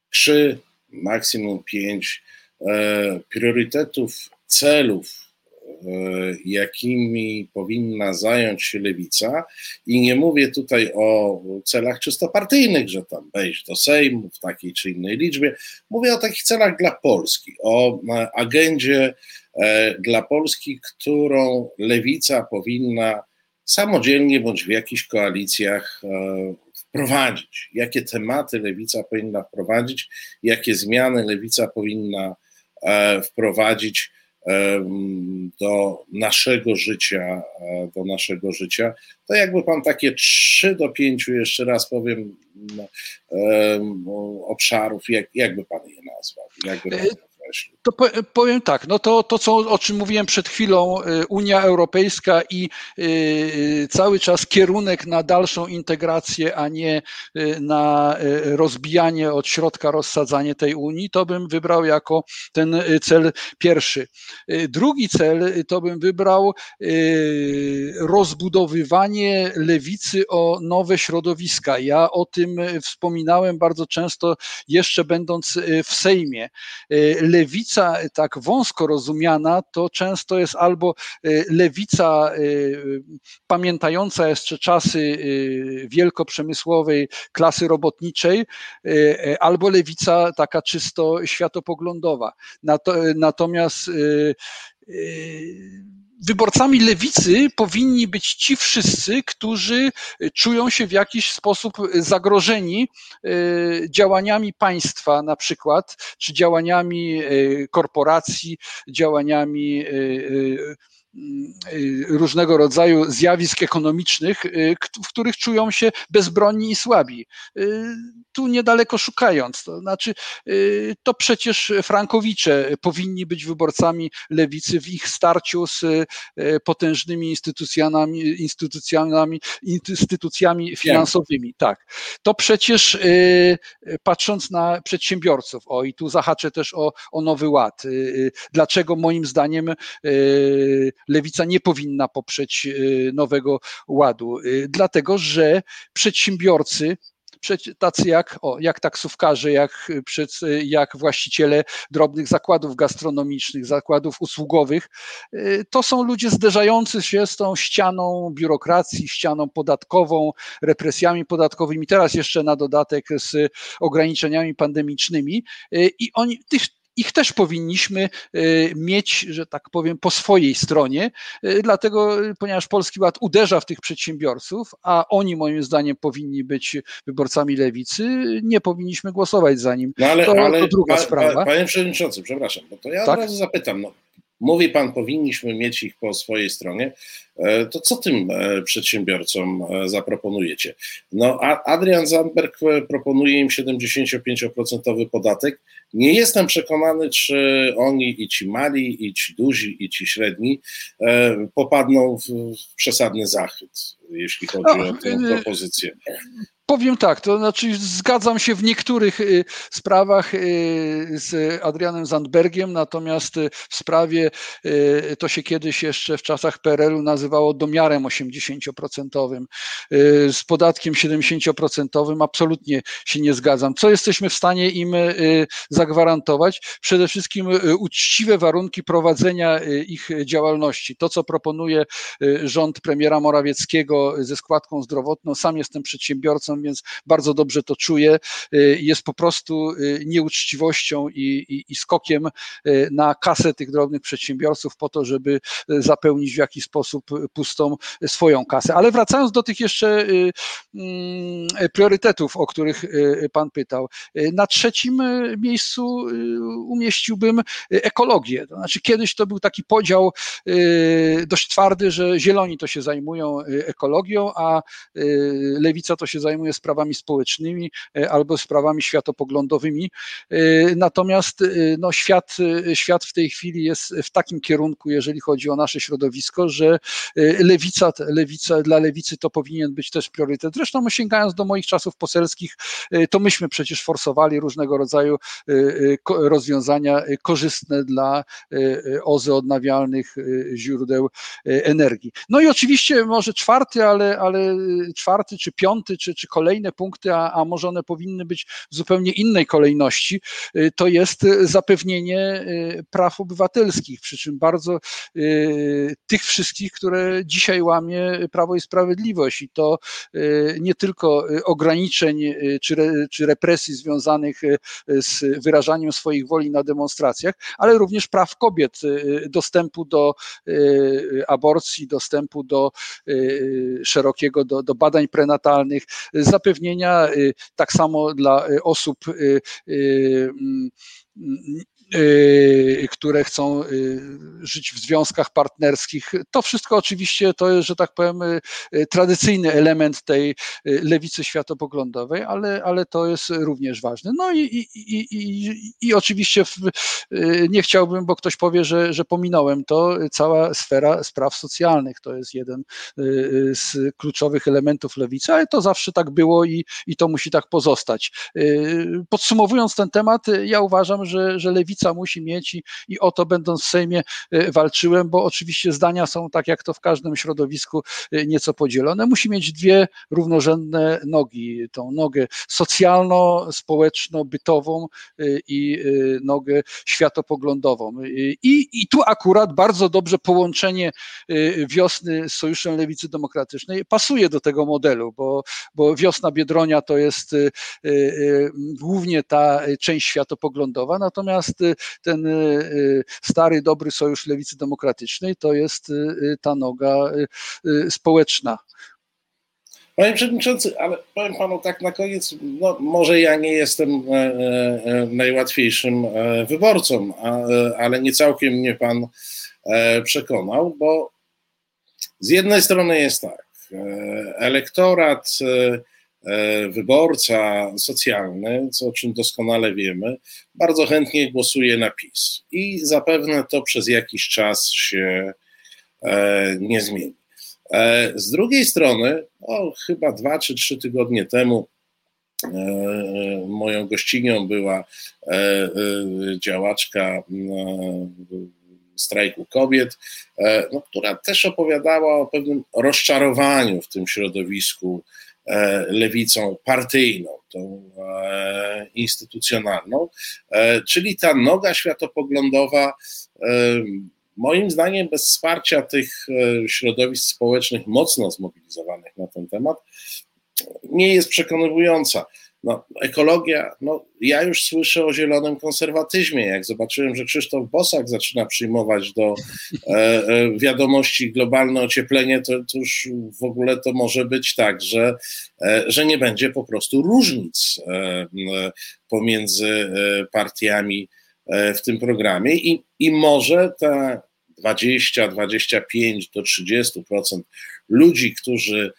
trzy, maksimum pięć e, priorytetów, celów, jakimi powinna zająć się lewica. I nie mówię tutaj o celach czysto partyjnych, że tam wejść do Sejmu w takiej czy innej liczbie. Mówię o takich celach dla Polski, o e, agendzie dla Polski, którą lewica powinna samodzielnie bądź w jakichś koalicjach e, wprowadzić. Jakie tematy lewica powinna wprowadzić, jakie zmiany lewica powinna e, wprowadzić e, do naszego życia, do naszego życia, to jakby pan takie trzy do pięciu, jeszcze raz powiem, obszarów, jak, jakby pan je nazwał? Jakby pan to powiem tak, no to, to co, o czym mówiłem przed chwilą, y, Unia Europejska i y, cały czas kierunek na dalszą integrację, a nie y, na rozbijanie od środka, rozsadzanie tej Unii, to bym wybrał jako ten cel pierwszy. Drugi cel to bym wybrał rozbudowywanie lewicy o nowe środowiska. Ja o tym wspominałem bardzo często, jeszcze będąc w Sejmie lewica tak wąsko rozumiana to często jest albo y, lewica y, pamiętająca jeszcze czasy y, wielkoprzemysłowej klasy robotniczej, albo lewica taka czysto światopoglądowa. Natomiast wyborcami lewicy powinni być ci wszyscy, którzy czują się w jakiś sposób zagrożeni e, działaniami państwa na przykład, czy działaniami e, korporacji, działaniami e, różnego rodzaju zjawisk ekonomicznych, y, w których czują się bezbronni i słabi. Y, tu niedaleko szukając, to znaczy, to przecież Frankowicze powinni być wyborcami lewicy w ich starciu z potężnymi instytucjami, instytucjami, instytucjami finansowymi. Tak. To przecież patrząc na przedsiębiorców, o i tu zahaczę też o, o nowy ład. Dlaczego moim zdaniem lewica nie powinna poprzeć y, nowego ładu, y, dlatego że przedsiębiorcy tacy jak, o, jak taksówkarze, jak, jak właściciele drobnych zakładów gastronomicznych, zakładów usługowych, to są ludzie zderzający się z tą ścianą biurokracji, ścianą podatkową, represjami podatkowymi, teraz jeszcze na dodatek z ograniczeniami pandemicznymi i oni tych ich też powinniśmy y, mieć, że tak powiem, po swojej stronie, y, dlatego, ponieważ Polski Ład uderza w tych przedsiębiorców, a oni moim zdaniem powinni być wyborcami lewicy, nie powinniśmy głosować za nim. No ale, to, ale to druga pa, sprawa. Pa, panie Przewodniczący, przepraszam, bo to ja tak? od razu zapytam, no, Mówi pan, powinniśmy mieć ich po swojej stronie. E, to co tym e, przedsiębiorcom e, zaproponujecie? No, Adrian Zandberg proponuje im 75% podatek. Nie jestem przekonany, czy oni i ci mali, i ci duzi, i ci średni popadną w przesadny zachwyt, jeśli chodzi no, o tę propozycję. Powiem tak, to znaczy zgadzam się w niektórych y, sprawach y, z Adrianem Zandbergiem, natomiast y, w sprawie to się kiedyś jeszcze w czasach PRL-u nazywało domiarem 80%, z podatkiem 70% absolutnie się nie zgadzam. Co jesteśmy w stanie im zagwarantować? Przede wszystkim uczciwe warunki prowadzenia ich działalności. To, co proponuje rząd premiera Morawieckiego ze składką zdrowotną, sam jestem przedsiębiorcą, więc bardzo dobrze to czuję. Y, jest po prostu y, nieuczciwością i, i, i skokiem y, na kasę tych drobnych przedsiębiorców po to, żeby zapełnić w jakiś sposób pustą swoją kasę. Ale wracając do tych jeszcze mm, priorytetów, o których Pan pytał. Na trzecim miejscu umieściłbym ekologię. To znaczy, kiedyś to był taki podział dość twardy, że zieloni to się zajmują ekologią, a lewica to się zajmuje sprawami społecznymi e, albo sprawami światopoglądowymi. E, natomiast e, no, świat, świat w tej chwili jest w takim kierunku, jeżeli chodzi o nasze środowisko, że lewica, lewica dla lewicy to powinien być też priorytet. Zresztą sięgając do moich czasów poselskich, to myśmy przecież forsowali różnego rodzaju rozwiązania korzystne dla OZE odnawialnych źródeł energii. No i oczywiście może czwarty, ale, ale czwarty czy piąty, czy, czy kolejne punkty, a, a może one powinny być w zupełnie innej kolejności, y, to jest zapewnienie y, praw obywatelskich, przy czym bardzo y, tych wszystkich, które dzisiaj łamie Prawo i Sprawiedliwość. I to nie tylko ograniczeń czy, czy represji związanych z wyrażaniem swoich woli na demonstracjach, ale również praw kobiet, dostępu do aborcji, dostępu do szerokiego, do, do badań prenatalnych, zapewnienia, y, tak samo dla y, osób y, mm, które chcą y, żyć w związkach partnerskich. To wszystko oczywiście to jest, że tak powiem, y, tradycyjny element tej lewicy światopoglądowej, ale, ale to jest również ważne. No i, i, i, i, i oczywiście w, nie chciałbym, bo ktoś powie, że, że pominąłem to, cała sfera spraw socjalnych to jest jeden z kluczowych elementów lewicy, ale to zawsze tak było i, i to musi tak pozostać. Podsumowując ten temat, ja uważam, że, że lewica lewica musi mieć i, i o to będąc w Sejmie e, walczyłem, bo oczywiście zdania są tak jak to w każdym środowisku e, nieco podzielone. Musi mieć dwie równorzędne nogi, tą nogę socjalno-społeczno-bytową e, i nogę światopoglądową. I, I tu akurat bardzo dobrze połączenie wiosny z Sojuszem Lewicy Demokratycznej pasuje do tego modelu, bo, bo wiosna Biedronia to jest głównie ta część światopoglądowa, natomiast ten y, y, stary, dobry sojusz lewicy demokratycznej to jest y, ta noga społeczna. Panie Przewodniczący, ale powiem Panu tak na koniec, no, może ja nie jestem e, e, najłatwiejszym e, wyborcą, ale nie całkiem mnie Pan przekonał, bo z jednej strony jest tak, elektorat wyborca socjalny, co o czym doskonale wiemy, bardzo chętnie głosuje na PiS i zapewne to przez jakiś czas się e, nie zmieni. E, z drugiej strony, chyba dwa czy trzy tygodnie temu moją gościnią była działaczka strajku kobiet, no, która też opowiadała o pewnym rozczarowaniu w tym środowisku E, lewicą partyjną, tą e, instytucjonalną, e, czyli ta noga światopoglądowa, moim zdaniem, bez wsparcia tych środowisk społecznych mocno zmobilizowanych na ten temat, nie jest przekonywująca. No, ekologia, no, ja już słyszę o zielonym konserwatyzmie. Jak zobaczyłem, że Krzysztof Bosak zaczyna przyjmować do e, e, wiadomości globalne ocieplenie, to, to, już w ogóle to może być tak, że, e, że nie będzie po prostu różnic e, pomiędzy e, partiami e, w tym programie i, i może te 20, 25 do 30% ludzi, którzy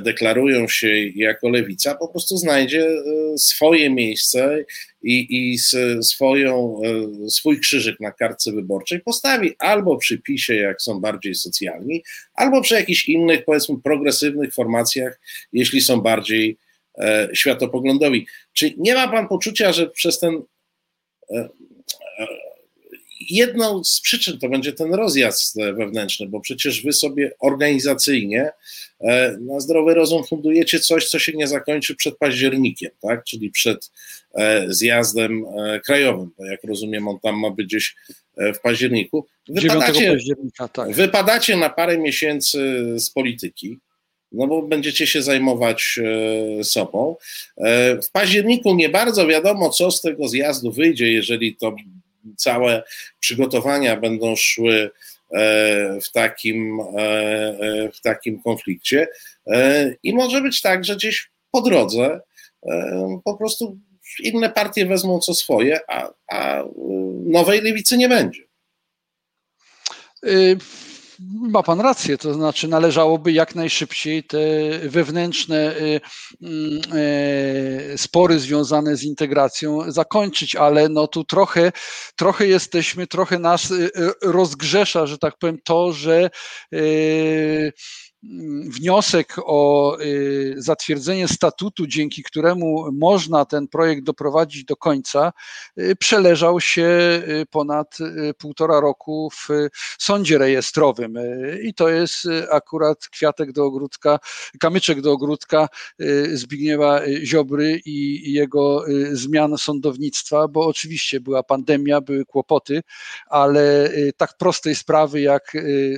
deklarują się jako lewica, po prostu znajdzie swoje miejsce i, i swoją, swój krzyżyk na kartce wyborczej postawi albo przy PiSie, jak są bardziej socjalni, albo przy jakichś innych, powiedzmy, progresywnych formacjach, jeśli są bardziej światopoglądowi. Czy nie ma pan poczucia, że przez ten jedną z przyczyn to będzie ten rozjazd wewnętrzny, bo przecież wy sobie organizacyjnie e, na zdrowy rozum fundujecie coś, co się nie zakończy przed październikiem, tak? czyli przed e, zjazdem e, krajowym, bo jak rozumiem, on tam ma być gdzieś w październiku. Wypadacie, tak. wypadacie na parę miesięcy z polityki, no bo będziecie się zajmować sobą. W październiku nie bardzo wiadomo, co z tego zjazdu wyjdzie, jeżeli to całe przygotowania będą szły e, w takim, e, e, w takim konflikcie. I może być tak, że gdzieś po drodze po prostu inne partie wezmą co swoje, a, a nowej lewicy nie będzie. Y ma pan rację, to znaczy należałoby jak najszybciej te wewnętrzne y, mm, y, spory związane z integracją zakończyć, ale no tu trochę, trochę jesteśmy, trochę nas y, rozgrzesza, że tak powiem, to, że wniosek o y, zatwierdzenie statutu, dzięki któremu można ten projekt doprowadzić do końca, y, przeleżał się y, ponad półtora roku w sądzie rejestrowym. I to jest akurat kwiatek do ogródka, kamyczek do ogródka Zbigniewa Ziobry i jego zmian sądownictwa, bo oczywiście była pandemia, były kłopoty, ale tak prostej sprawy jak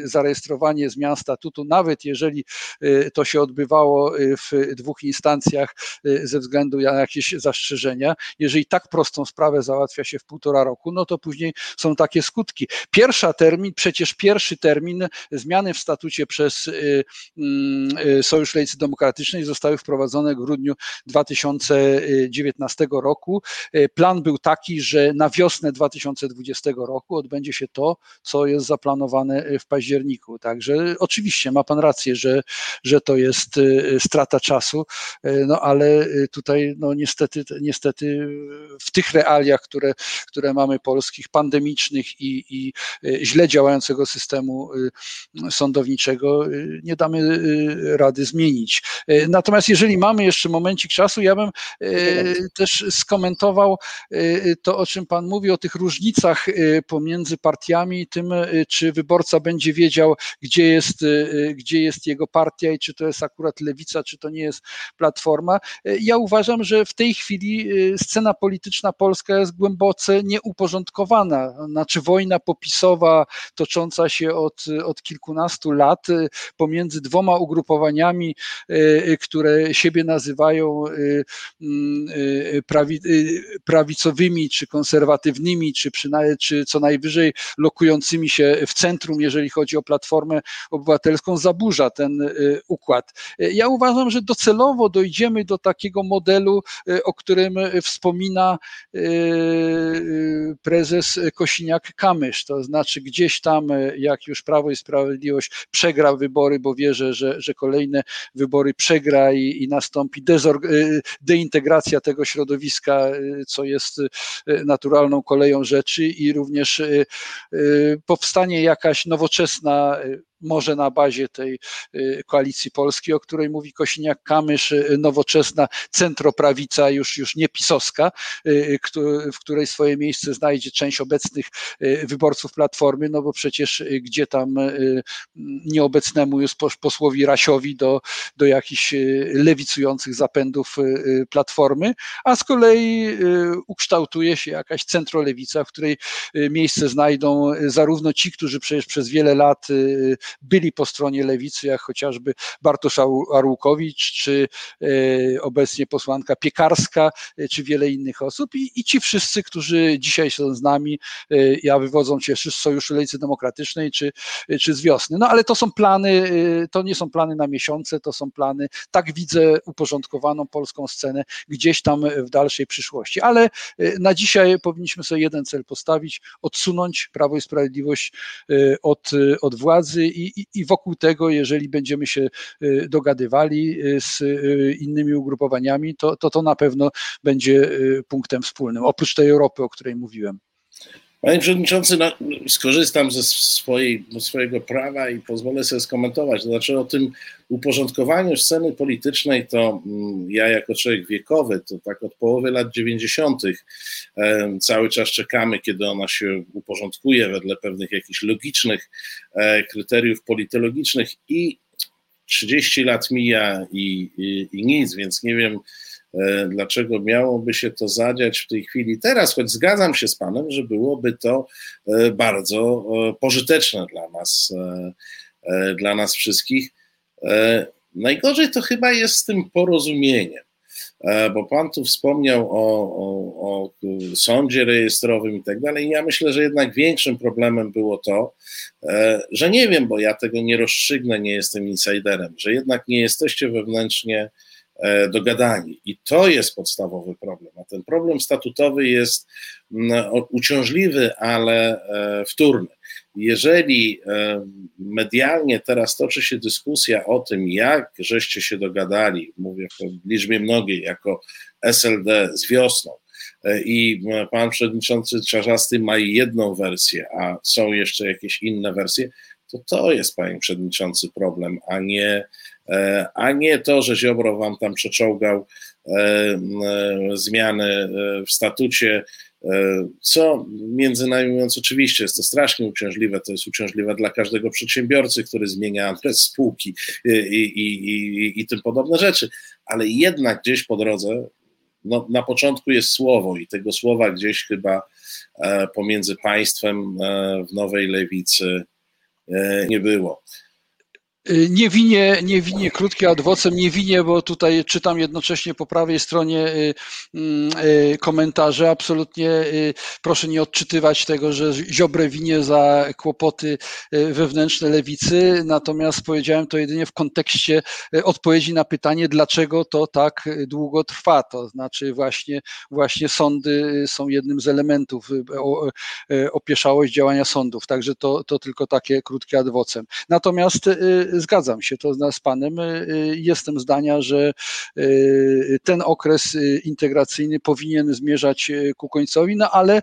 zarejestrowanie zmian statutu, nawet jeżeli jeżeli y, to się odbywało y, w dwóch instancjach y, ze względu na jakieś zastrzeżenia, jeżeli tak prostą sprawę załatwia się w półtora roku, no to później są takie skutki. Pierwsza termin, przecież pierwszy termin zmiany w statucie przez Sojusz Lewicy Demokratycznej zostały wprowadzone w grudniu 2019 roku. Plan był taki, że na wiosnę 2020 roku odbędzie się to, co jest zaplanowane w październiku. Także oczywiście ma Pan rację, że, że to jest y, strata czasu, y, no ale y, tutaj no niestety, niestety w tych realiach, które, które mamy polskich, pandemicznych i, i źle działającego systemu sądowniczego nie damy rady zmienić. Natomiast jeżeli mamy jeszcze momencik czasu, ja bym też skomentował to, o czym Pan mówi, o tych różnicach pomiędzy partiami, tym, czy wyborca będzie wiedział, gdzie jest, gdzie jest jego partia i czy to jest akurat lewica, czy to nie jest platforma. Ja uważam, że w tej chwili y, scena polityczna polska jest głęboce nieuporządkowana. Znaczy wojna popisowa tocząca się od, od kilkunastu lat y, pomiędzy dwoma ugrupowaniami, które siebie nazywają mm, prawi, prawicowymi, czy konserwatywnymi, czy, przynajmniej, czy co najwyżej lokującymi się w centrum, jeżeli chodzi o Platformę Obywatelską, zaburza ten y, układ. Ja uważam, że docelowo dojdziemy do takiego modelu, y, o którym wspomina y, prezes Kosiniak-Kamysz, to znaczy gdzieś tam, jak już Prawo i Sprawiedliwość przegra wybory, bo wierzę, że, że kolejne wybory przegra i, i nastąpi deintegracja tego środowiska, co jest naturalną koleją rzeczy i również powstanie jakaś nowoczesna może na bazie tej y, koalicji polskiej, o której mówi Kosiniak-Kamysz, y, nowoczesna centroprawica, już, już nie pisowska, y, w której swoje miejsce znajdzie część obecnych wyborców Platformy, no bo przecież gdzie tam nieobecnemu już posłowi Rasiowi do, do jakichś lewicujących zapędów Platformy, a z kolei ukształtuje się jakaś centrolewica, w której miejsce znajdą zarówno ci, którzy przecież przez wiele lat byli po stronie lewicy, jak chociażby Bartosz Arłukowicz, czy e, obecnie posłanka Piekarska, e, czy wiele innych osób i, i ci wszyscy, którzy dzisiaj są z nami, e, ja wywodzą się z Sojuszu Lewicy Demokratycznej, czy, czy z wiosny. No ale to są plany, to nie są plany na miesiące, to są plany, tak widzę uporządkowaną polską scenę gdzieś tam w dalszej przyszłości. Ale na dzisiaj powinniśmy sobie jeden cel postawić, odsunąć Prawo i Sprawiedliwość od, od władzy i, i wokół tego, jeżeli będziemy się dogadywali z innymi ugrupowaniami, to to, to na pewno będzie punktem wspólnym, oprócz tej Europy, o której mówiłem. Panie Przewodniczący, no, skorzystam ze swojej, swojego prawa i pozwolę sobie skomentować. To znaczy o tym uporządkowaniu sceny politycznej to mm, ja jako człowiek wiekowy, to tak od połowy lat 90. cały czas czekamy, kiedy ona się uporządkuje wedle pewnych jakichś logicznych e, kryteriów politologicznych i 30 lat mija i, i, i nic, więc nie wiem, dlaczego miałoby się to zadziać w tej chwili teraz, choć zgadzam się z Panem, że byłoby to e, bardzo e, pożyteczne dla nas, dla nas wszystkich. Najgorzej to chyba jest z tym porozumieniem, bo Pan tu wspomniał o, o, o sądzie rejestrowym i tak dalej. Ja myślę, że jednak większym problemem było to, że nie wiem, bo ja tego nie rozstrzygnę, nie jestem insiderem, że jednak nie jesteście wewnętrznie E, dogadani. I to jest podstawowy problem. A ten problem statutowy jest uciążliwy, ale e, wtórny. Jeżeli e, medialnie teraz toczy się dyskusja o tym, jak żeście się dogadali, mówię w liczbie mnogiej, jako SLD z wiosną, i pan przewodniczący Czarzasty ma jedną wersję, a są jeszcze jakieś inne wersje, to to jest, panie przewodniczący, problem, a nie E, a nie to, że Ziobro wam tam przeczołgał e, e, zmiany w statucie, co między nami mówiąc, oczywiście jest to strasznie uciążliwe, to jest uciążliwe dla każdego przedsiębiorcy, który zmienia adres spółki i, i, i, i tym podobne rzeczy, ale jednak gdzieś po drodze, no, na początku jest słowo i tego słowa gdzieś chyba pomiędzy państwem w Nowej Lewicy nie było. Y, nie winie, nie winie krótkie adwocem, nie winie, bo tutaj czytam jednocześnie po prawej stronie y, mm, y, komentarze. Absolutnie proszę nie odczytywać tego, że Ziobre winie za kłopoty wewnętrzne lewicy, natomiast powiedziałem to jedynie w kontekście odpowiedzi na pytanie, dlaczego to tak długo trwa. To znaczy właśnie, właśnie sądy są jednym z elementów opieszałość działania sądów. Także to, to tylko takie krótkie adwocem. Natomiast zgadzam się to z Panem. Y, y, jestem zdania, że y, ten okres integracyjny powinien zmierzać ku końcowi, no ale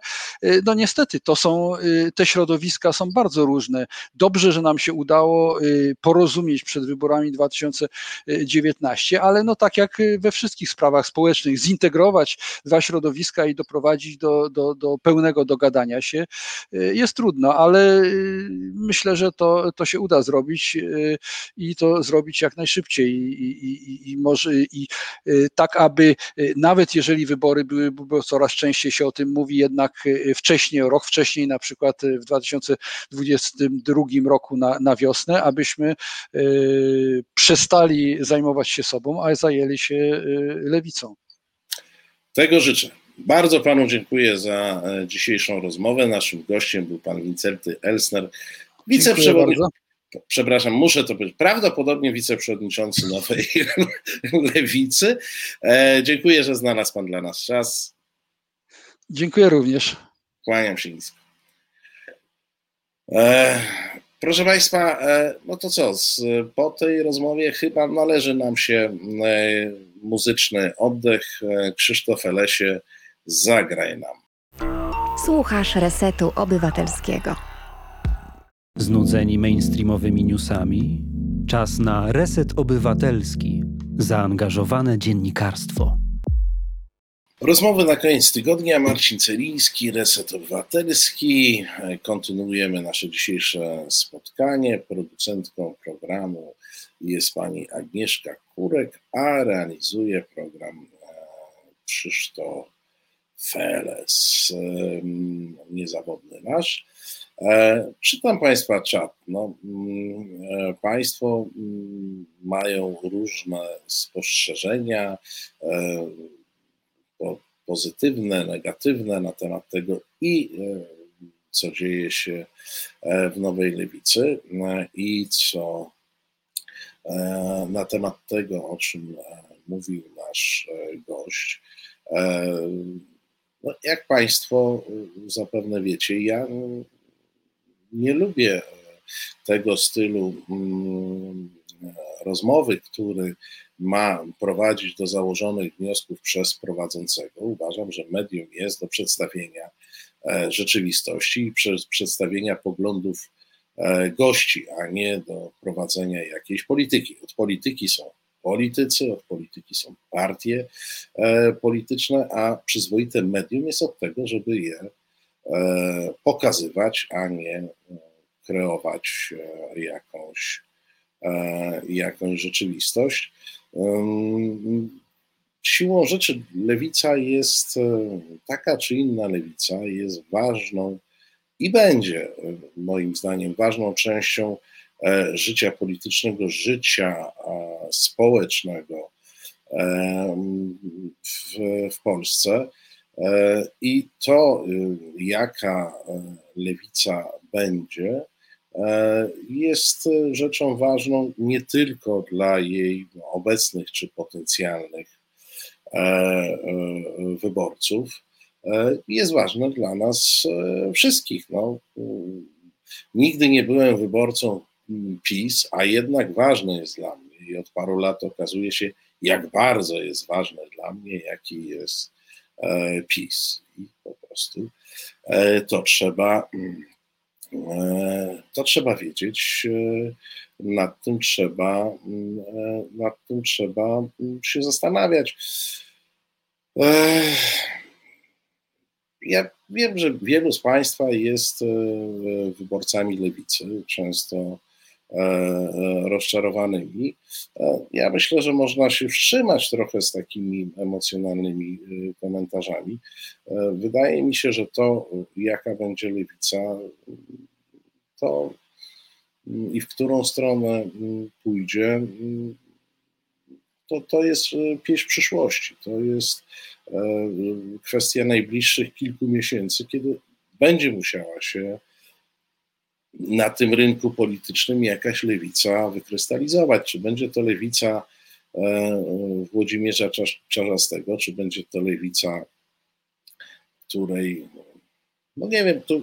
no niestety to są, te środowiska są bardzo różne. Dobrze, że nam się udało porozumieć przed wyborami 2019, ale no tak jak we wszystkich sprawach społecznych, zintegrować dwa środowiska i doprowadzić do, do, do pełnego dogadania się jest trudno, ale myślę, że to, to się uda zrobić i to zrobić jak najszybciej i, i, i może i y, tak, aby y, nawet jeżeli wybory były, bo coraz częściej się o tym mówi, jednak y, wcześniej, rok wcześniej, na przykład w 2022 roku na, na wiosnę, abyśmy przestali zajmować się sobą, a zajęli się lewicą. Tego życzę. Bardzo panu dziękuję za e, dzisiejszą rozmowę. Naszym gościem był pan Wincenty Elsner, wiceprzewodniczący przepraszam, muszę to być, prawdopodobnie wiceprzewodniczący Nowej Lewicy. E, dziękuję, że znalazł Pan dla nas czas. Dziękuję również. Kłaniam się nisko. E, proszę Państwa, e, no to co, z, po tej rozmowie chyba należy nam się muzyczny oddech. Krzysztof Elesie, zagraj nam. Słuchasz Resetu Obywatelskiego. Znudzeni mainstreamowymi newsami? Czas na reset obywatelski, zaangażowane dziennikarstwo. Rozmowy na koniec tygodnia. Marcin Celiński, Reset Obywatelski. Kontynuujemy nasze dzisiejsze spotkanie. Producentką programu jest pani Agnieszka Kurek, a realizuje program e, Krzysztof Feles, niezawodny nasz. E, czytam Państwa czat. No, mm, e, państwo mm, mają różne spostrzeżenia, e, pozytywne, negatywne na temat tego i co dzieje się w Nowej Lewicy i co na temat tego, o czym mówił nasz gość. No, jak Państwo zapewne wiecie, ja nie lubię tego stylu mm, rozmowy, który ma prowadzić do założonych wniosków przez prowadzącego, uważam, że medium jest do przedstawienia e, rzeczywistości i przedstawienia poglądów e, gości, a nie do prowadzenia jakiejś polityki. Od polityki są politycy, od polityki są partie e, polityczne, a przyzwoite medium jest od tego, żeby je pokazywać, a nie kreować jakąś, jakąś rzeczywistość. Siłą rzeczy lewica jest e, taka czy inna lewica, jest ważną i będzie moim zdaniem ważną częścią e, życia politycznego, życia społecznego w, w Polsce. E, I to, jaka lewica będzie, E, jest rzeczą ważną nie tylko dla jej obecnych czy potencjalnych e, e, wyborców, jest ważne dla nas wszystkich. No, nigdy nie byłem wyborcą PiS, a jednak ważne jest dla mnie i od paru lat okazuje się, jak bardzo jest ważne dla mnie, jaki jest PiS. I po prostu to trzeba E, to trzeba wiedzieć, e, nad tym trzeba, mm, e, nad tym trzeba mm, się zastanawiać. Ja wiem, że wielu z Państwa jest wyborcami lewicy, często rozczarowanymi. Ja myślę, że można się wstrzymać trochę z takimi emocjonalnymi komentarzami. Wydaje mi się, że to, jaka będzie lewica, to mm, i w którą stronę mm, pójdzie, mm, to, to jest e, pieśń przyszłości. To jest e, kwestia najbliższych kilku miesięcy, kiedy będzie musiała się na tym rynku politycznym jakaś lewica wykrystalizować. Czy będzie to lewica e, Włodzimierza Czarzastego, czy będzie to lewica, której, no nie wiem, to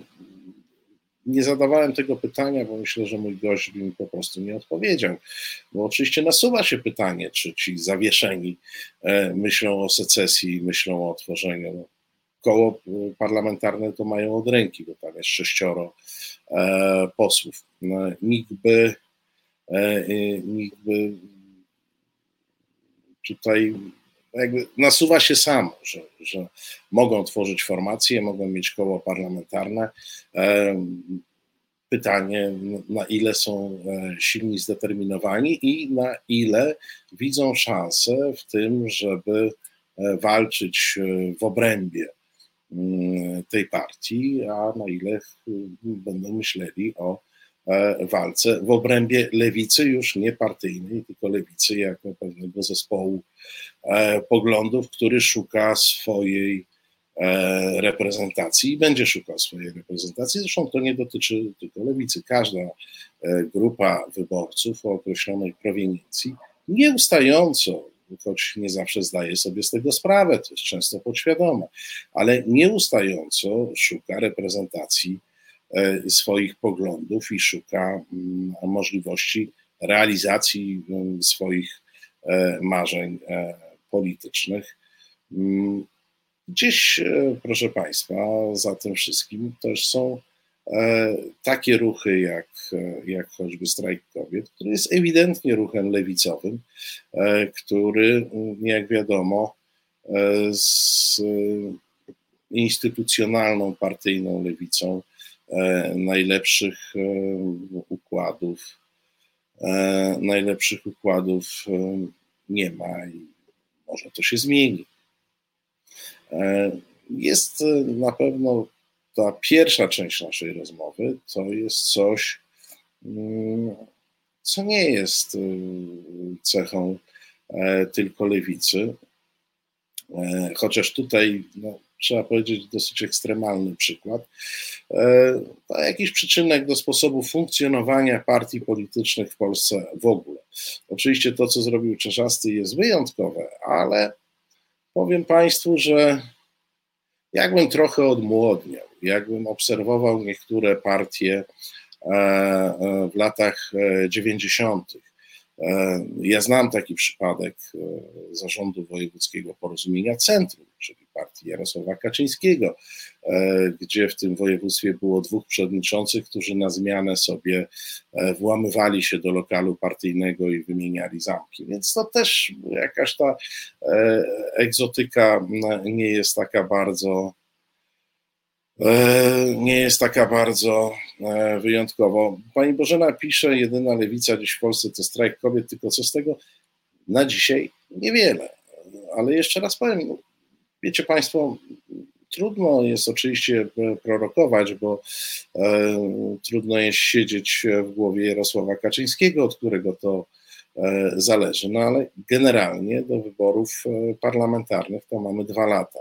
nie zadawałem tego pytania, bo myślę, że mój gość by mi po prostu nie odpowiedział. Bo oczywiście nasuwa się pytanie, czy ci zawieszeni e, myślą o secesji, myślą o tworzeniu. Koło e, parlamentarne to mają od ręki, bo tam jest sześcioro e, posłów. Nikt by, nikt by tutaj jakby nasuwa się samo, że, że mogą tworzyć formacje, mogą mieć koło parlamentarne. Pytanie, na ile są e, silni, zdeterminowani i na ile widzą szansę w tym, żeby e, walczyć e, w obrębie tej partii, a na ile będą myśleli o E, walce w obrębie lewicy, już nie partyjnej, tylko lewicy jako pewnego zespołu e, poglądów, który szuka swojej e, reprezentacji i będzie szukał swojej reprezentacji. Zresztą to nie dotyczy tylko lewicy. Każda grupa wyborców o określonej proweniencji nieustająco, choć nie zawsze zdaje sobie z tego sprawę, to jest często podświadome, ale nieustająco szuka reprezentacji E, swoich poglądów i szuka mm, możliwości realizacji mm, swoich e, marzeń e, politycznych. Mm, gdzieś, proszę Państwa, za tym wszystkim też są takie ruchy jak, jak choćby strajk kobiet, który jest ewidentnie ruchem lewicowym, który, jak wiadomo, z instytucjonalną partyjną lewicą E, najlepszych e, układów, e, najlepszych układów nie ma i może to się zmieni. Jest na pewno ta pierwsza część naszej rozmowy, to jest coś, mm, co nie jest cechą tylko lewicy, chociaż tutaj no, trzeba powiedzieć, dosyć ekstremalny przykład. E, to jakiś przyczynek do sposobu funkcjonowania partii politycznych w Polsce w ogóle. Oczywiście to, co zrobił Czerzasty, jest wyjątkowe, ale powiem Państwu, że jakbym trochę odmłodniał, jakbym obserwował niektóre partie w latach 90. Ja znam taki przypadek zarządu wojewódzkiego porozumienia Centrum, czyli partii Jarosława Kaczyńskiego, gdzie w tym województwie było dwóch przewodniczących, którzy na zmianę sobie włamywali się do lokalu partyjnego i wymieniali zamki. Więc to też jakaś ta egzotyka nie jest taka bardzo E, nie jest taka bardzo e, wyjątkowo. Pani Bożena pisze, jedyna lewica dziś w Polsce to strajk kobiet, tylko co z tego? Na dzisiaj niewiele. Ale jeszcze raz powiem, wiecie Państwo, trudno jest oczywiście prorokować, bo e, trudno jest siedzieć w głowie Jarosława Kaczyńskiego, od którego to e, zależy. No ale generalnie do wyborów e, parlamentarnych to mamy dwa lata.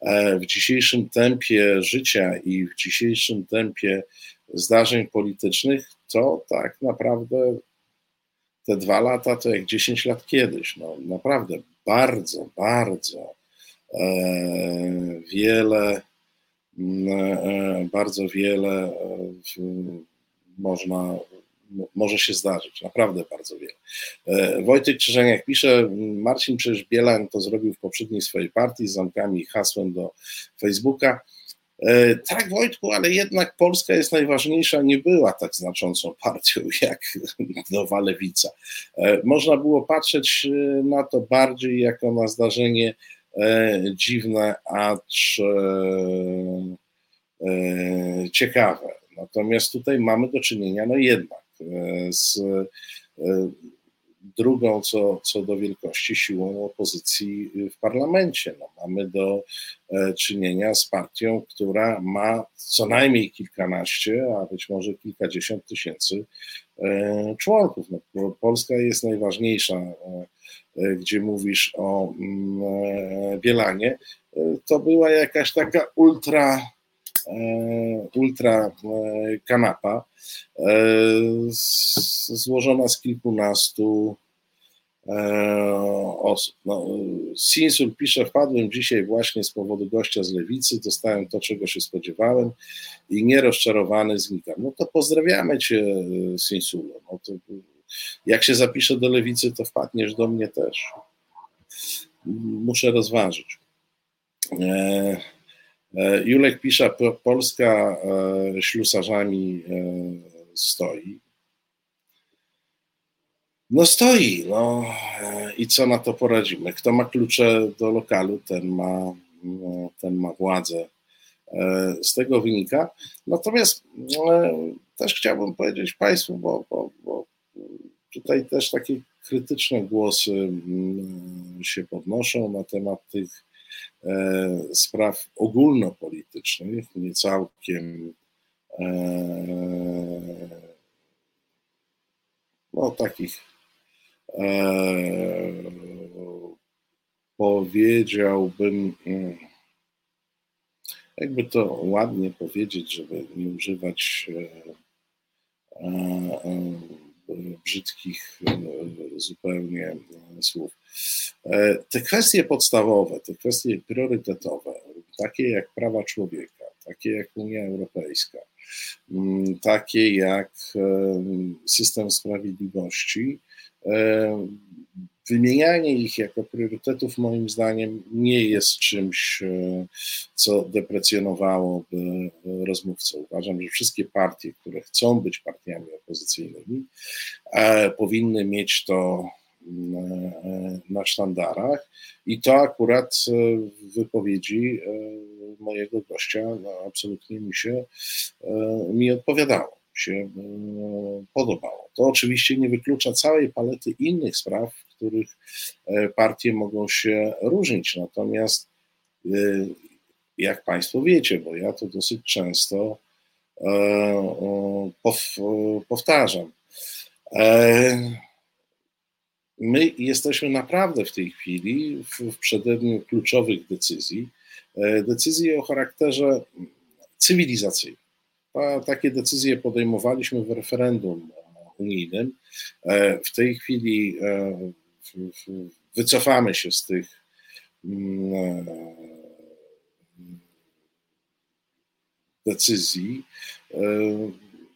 E, w dzisiejszym tempie życia i w dzisiejszym tempie zdarzeń politycznych, to tak naprawdę te dwa lata to jak 10 lat kiedyś. No, naprawdę bardzo, bardzo e, wiele, e, bardzo wiele można może się zdarzyć, naprawdę bardzo wiele. E, Wojtek Krzyżeniak pisze, Marcin przecież Bielan to zrobił w poprzedniej swojej partii z zamkami i hasłem do Facebooka. E, tak, Wojtku, ale jednak Polska jest najważniejsza, nie była tak znaczącą partią jak Nowa Lewica. E, można było patrzeć na to bardziej jako na zdarzenie dziwne, acz ciekawe. Natomiast tutaj mamy do czynienia, no jednak, E, z e, drugą co, co do wielkości siłą opozycji w parlamencie. No, mamy do e, czynienia z partią, która ma co najmniej kilkanaście, a być może kilkadziesiąt tysięcy członków. No, Polska jest najważniejsza, gdzie mówisz o mm, Bielanie. To była jakaś taka ultra E, ultra e, kanapa, e, złożona z kilkunastu osób. No, Sinsul pisze, wpadłem dzisiaj właśnie z powodu gościa z Lewicy, dostałem to, czego się spodziewałem i nierozczarowany znikam. No to pozdrawiamy Cię, Sinsulu. No to, jak się zapiszę do Lewicy, to wpadniesz do mnie też. Muszę rozważyć. E, Julek pisze, Polska e, ślusarzami e, stoi. No stoi, no i co na to poradzimy? Kto ma klucze do lokalu, ten ma, no, ten ma władzę. Z tego wynika. Natomiast też chciałbym powiedzieć Państwu, bo, bo, bo tutaj też takie krytyczne głosy mm, się podnoszą na temat tych E, spraw ogólnopolitycznych, nie całkiem e, no takich e, powiedziałbym, jakby to ładnie powiedzieć, żeby nie używać brzydkich zupełnie słów. E, te kwestie podstawowe, te kwestie priorytetowe, takie jak prawa człowieka, takie jak Unia Europejska, mm, takie jak system sprawiedliwości, e, wymienianie ich jako priorytetów moim zdaniem nie jest czymś, e, co deprecjonowałoby rozmówcę. Uważam, że wszystkie partie, które chcą być partiami opozycyjnymi, powinny mieć to na sztandarach i to akurat e, w wypowiedzi e, mojego gościa no, absolutnie mi się e, mi odpowiadało, się podobało. To oczywiście nie wyklucza całej palety innych spraw, których partie mogą się różnić, natomiast jak Państwo wiecie, bo ja to dosyć często powtarzam, My jesteśmy naprawdę w tej chwili w, przededniu kluczowych decyzji, e, decyzji o charakterze cywilizacyjnym. Takie decyzje podejmowaliśmy w referendum unijnym. E, w tej chwili e, wycofamy się z tych mm, decyzji.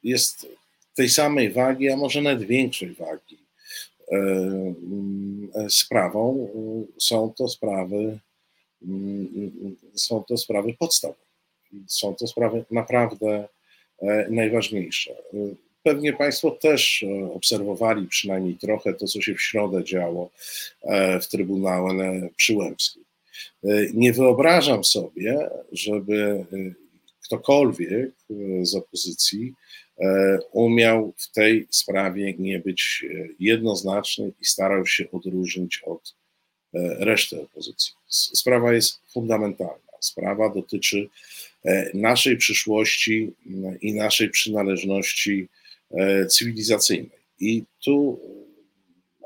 Jest tej samej wagi, a może nawet większej wagi mm, sprawą są to sprawy, mm, są to sprawy podstawowe. Są to sprawy naprawdę najważniejsze. Pewnie Państwo też obserwowali przynajmniej trochę to, co się w środę działo w Trybunale Przyłębskim. Nie wyobrażam sobie, żeby ktokolwiek z opozycji e, umiał w tej sprawie nie być e, jednoznaczny i starał się odróżnić od e, reszty opozycji. Sprawa jest fundamentalna. Sprawa dotyczy naszej przyszłości i naszej przynależności cywilizacyjnej. I tu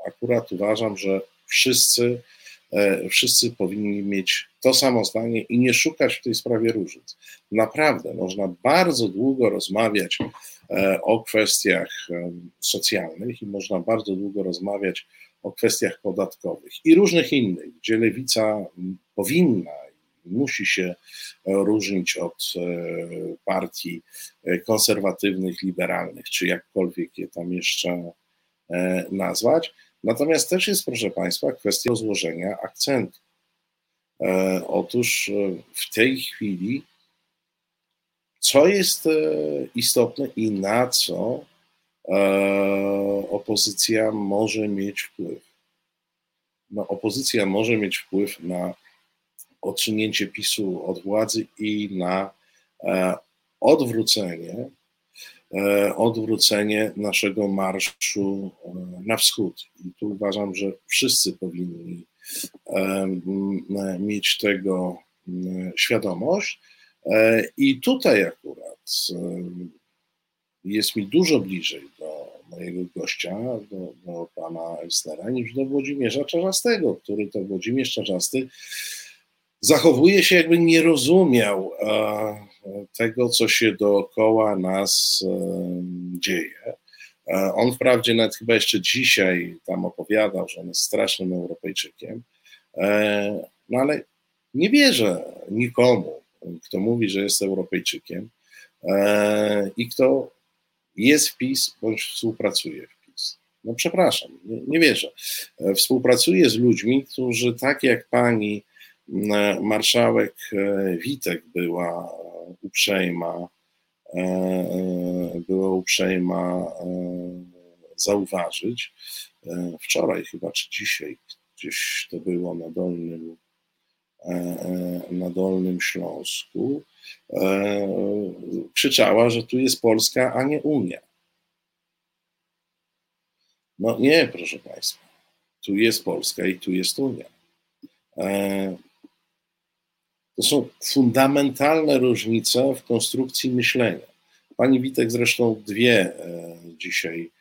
akurat uważam, że wszyscy E, wszyscy powinni mieć to samo zdanie i nie szukać w tej sprawie różnic. Naprawdę można bardzo długo rozmawiać e, o kwestiach socjalnych i można bardzo długo rozmawiać o kwestiach podatkowych i różnych innych, gdzie lewica powinna musi się różnić od e, partii konserwatywnych, liberalnych, czy jakkolwiek je tam jeszcze nazwać Natomiast też jest, proszę Państwa, kwestia złożenia akcentu. E, otóż e, w tej chwili, co jest e, istotne i na co opozycja może mieć wpływ? No, opozycja może mieć wpływ na odsunięcie PiSu od władzy i na odwrócenie E, odwrócenie naszego marszu e, na wschód. I tu uważam, że wszyscy powinni e, mieć tego świadomość. I tutaj akurat jest mi dużo bliżej do mojego gościa, do, do pana Elsnera, niż do Włodzimierza Czarzastego, który to Włodzimierz Czarzasty zachowuje się, jakby nie rozumiał tego, co się dookoła nas dzieje. E, on wprawdzie nawet chyba jeszcze dzisiaj tam opowiadał, że on jest strasznym Europejczykiem, e, no ale nie wierzę nikomu, kto mówi, że jest Europejczykiem e, i kto jest w PiS bądź współpracuje w PiS. No przepraszam, nie, nie wierzę. Współpracuję z ludźmi, którzy tak jak pani marszałek Witek była uprzejma, e, e, była uprzejma e, zauważyć. Wczoraj chyba, czy dzisiaj, gdzieś to było na Dolnym, na Dolnym Śląsku, krzyczała, że tu jest Polska, a nie Unia. No nie, proszę Państwa. Tu jest Polska i tu jest Unia. To są fundamentalne różnice w konstrukcji myślenia. Pani Witek zresztą dwie e, dzisiaj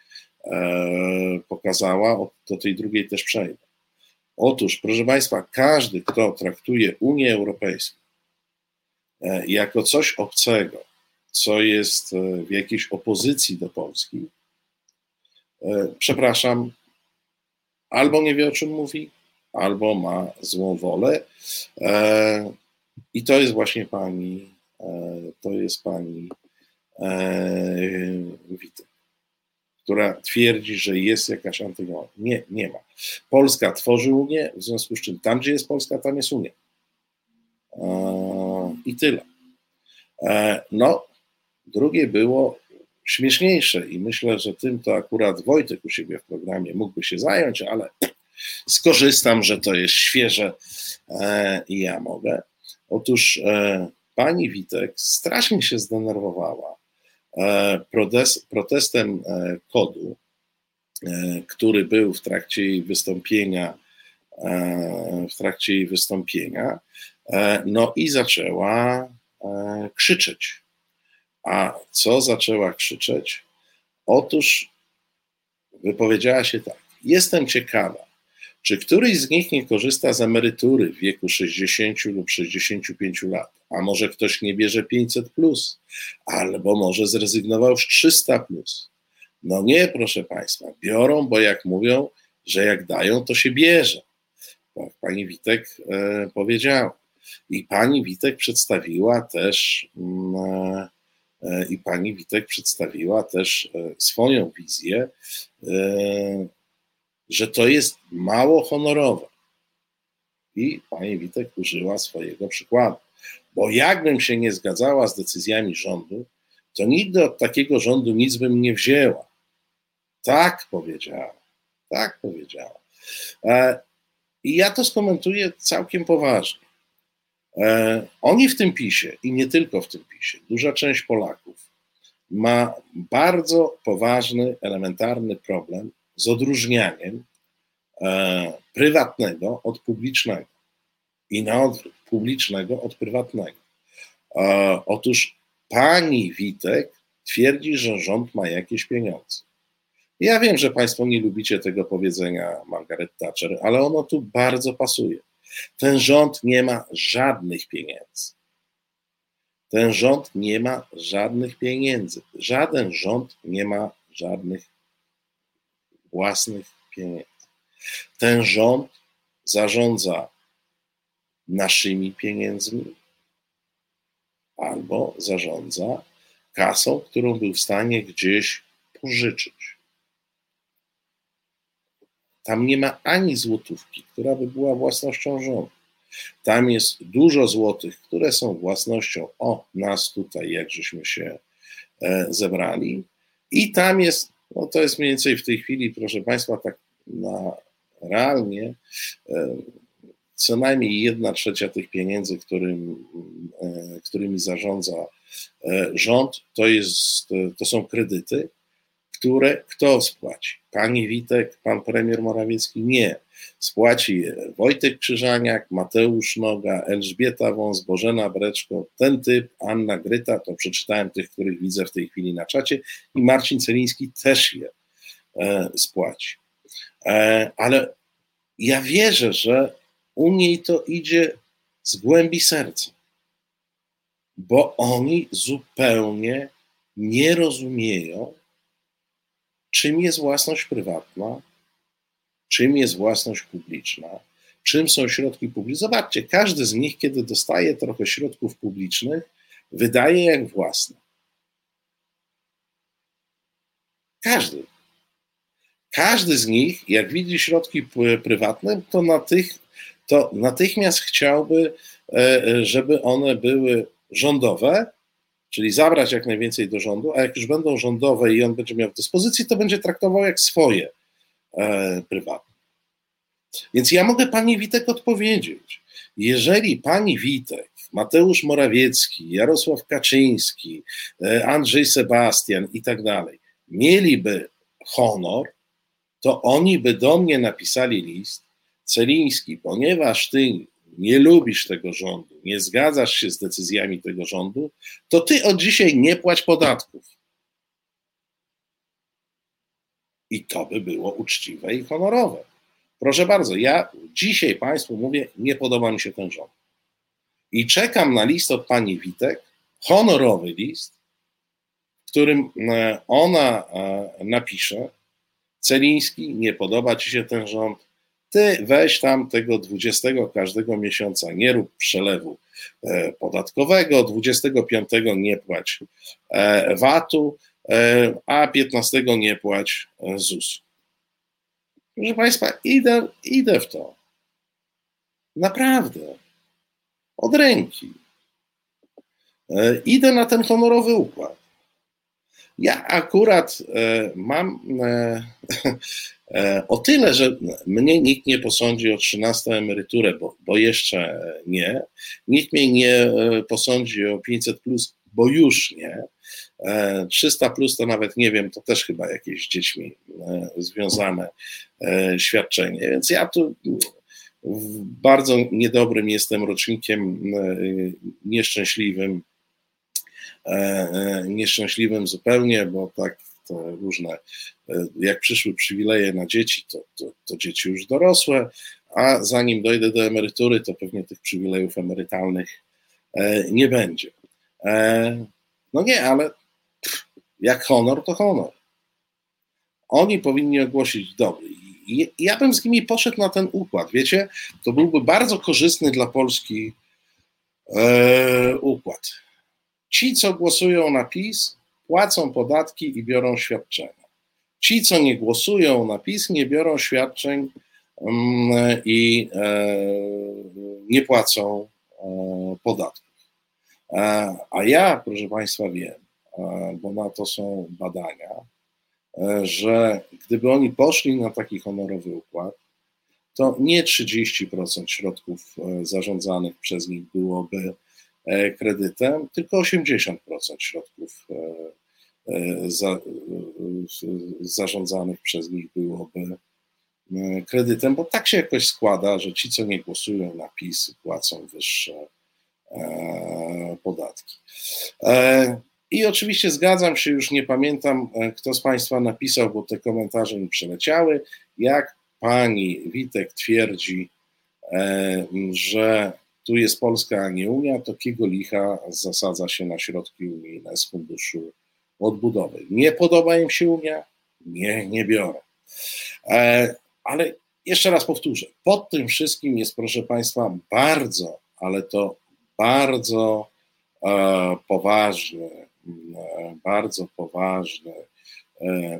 e, pokazała, do tej drugiej też przejdę. Otóż, proszę Państwa, każdy, kto traktuje Unię Europejską e, jako coś obcego, co jest w jakiejś opozycji do Polski, przepraszam, albo nie wie o czym mówi, albo ma złą wolę. I to jest właśnie pani, e, to jest pani e, Witek, która twierdzi, że jest jakaś antygonia. Nie, nie ma. Polska tworzy Unię, w związku z czym tam, gdzie jest Polska, tam jest Unia. E, I tyle. No, drugie było śmieszniejsze i myślę, że tym to akurat Wojtek u siebie w programie mógłby się zająć, ale skorzystam, że to jest świeże i ja mogę. Otóż e, pani Witek strasznie się zdenerwowała e, protest, protestem e, kodu, który był w trakcie jej wystąpienia, w trakcie jej wystąpienia, no i zaczęła krzyczeć. A co zaczęła krzyczeć? Otóż wypowiedziała się tak: Jestem ciekawa, czy któryś z nich nie korzysta z emerytury w wieku 60 lub 65 lat? A może ktoś nie bierze 500 plus, albo może zrezygnował z 300 plus? No nie, proszę Państwa, biorą, bo jak mówią, że jak dają, to się bierze. Tak pani Witek e, powiedziała. I pani Witek przedstawiła też mm, e, i pani Witek przedstawiła też swoją wizję, że to jest mało honorowe. I pani Witek użyła swojego przykładu. Bo jakbym się nie zgadzała z decyzjami rządu, to nigdy od takiego rządu nic bym nie wzięła. Tak powiedziała. Tak powiedziała. E, I ja to skomentuję całkiem poważnie. E, oni w tym pisie i nie tylko w tym pisie, duża część Polaków ma bardzo poważny, elementarny problem z odróżnianiem e, prywatnego od publicznego i na odwrót publicznego od prywatnego. Otóż pani Witek twierdzi, że rząd ma jakieś pieniądze. Ja wiem, że Państwo nie lubicie tego powiedzenia Margaret Thatcher, ale ono tu bardzo pasuje. Ten rząd nie ma żadnych pieniędzy. Ten rząd nie ma żadnych pieniędzy. Żaden rząd nie ma żadnych własnych pieniędzy. Ten rząd zarządza naszymi pieniędzmi albo zarządza kasą, którą był w stanie gdzieś pożyczyć. Tam nie ma ani złotówki, która by była własnością rządu. Tam jest dużo złotych, które są własnością o nas tutaj, jak żeśmy się e, zebrali. I tam jest, no to jest mniej więcej w tej chwili, proszę Państwa, tak na realnie e, co najmniej jedna trzecia tych pieniędzy, którym, e, którymi zarządza rząd, to, jest, to są kredyty, które kto spłaci? Pani Witek, pan premier Morawiecki? Nie. Spłaci Wojtek Krzyżaniak, Mateusz Noga, Elżbieta Wąs, Bożena Breczko, ten typ, Anna Gryta, to przeczytałem tych, których widzę w tej chwili na czacie, i Marcin Celiński też je e, spłaci. E, ale ja wierzę, że u niej to idzie z głębi serca, bo oni zupełnie nie rozumieją, czym jest własność prywatna, czym jest własność publiczna, czym są środki publiczne. Zobaczcie, każdy z nich, kiedy dostaje trochę środków publicznych, wydaje jak własne. Każdy. Każdy z nich, jak widzi środki prywatne, to, na tych, to natychmiast chciałby, e, e, żeby one były rządowe, czyli zabrać jak najwięcej do rządu, a jak już będą rządowe i on będzie miał w dyspozycji, to będzie traktował jak swoje e, prywatne. Więc ja mogę pani Witek odpowiedzieć. Jeżeli pani Witek, Mateusz Morawiecki, Jarosław Kaczyński, e, Andrzej Sebastian i tak dalej, mieliby honor, to oni by do mnie napisali list, Celiński, ponieważ ty nie lubisz tego rządu, nie zgadzasz się z decyzjami tego rządu, to ty od dzisiaj nie płać podatków. I to by było uczciwe i honorowe. Proszę bardzo, ja dzisiaj Państwu mówię, nie podoba mi się ten rząd. I czekam na list od pani Witek, honorowy list, w którym e, ona e, napisze: Celiński, nie podoba ci się ten rząd, ty weź tam tego 20 każdego miesiąca, nie rób przelewu e, podatkowego, 25 nie płać e, VAT-u, e, a 15 nie płać ZUS. Proszę Państwa, idę, idę w to. Naprawdę. Od ręki. Idę na ten honorowy układ. Ja akurat mam o tyle, że mnie nikt nie posądzi o 13 emeryturę, bo, bo jeszcze nie. Nikt mnie nie e, posądzi o 500, plus, bo już nie. 300 e, plus to nawet nie wiem, to też chyba jakieś z dziećmi związane świadczenie. Więc ja tu bardzo niedobrym jestem rocznikiem, nieszczęśliwym, nieszczęśliwym zupełnie, bo tak różne, e, jak przyszły przywileje na dzieci, to, to, to dzieci już dorosłe, a zanim dojdę do emerytury, to pewnie tych przywilejów emerytalnych e, nie będzie. E, no nie, ale jak honor, to honor. Oni powinni ogłosić dobry. Ja bym z nimi poszedł na ten układ. Wiecie, to byłby bardzo korzystny dla Polski układ Ci, co głosują na PiS, płacą podatki i biorą świadczenia. Ci, co nie głosują na PiS, nie biorą świadczeń mm, i e, nie płacą e, podatków. E, a ja, proszę Państwa, wiem, bo na to są badania, że gdyby oni poszli na taki honorowy układ, to nie 30% środków zarządzanych przez nich byłoby kredytem, tylko 80% środków E, za, e, zarządzanych przez nich byłoby e, kredytem, bo tak się jakoś składa, że ci, co nie głosują na PiS, płacą wyższe podatki. I oczywiście zgadzam się, już nie pamiętam, kto z Państwa napisał, bo te komentarze mi przeleciały. Jak pani Witek twierdzi, że tu jest Polska, a nie Unia, to kiego licha zasadza się na środki unijne z funduszu odbudowy. Nie podoba im się Unia? Nie, nie biorę. E, ale jeszcze raz powtórzę, pod tym wszystkim jest, proszę Państwa, bardzo, ale to bardzo e, poważny, e, bardzo poważny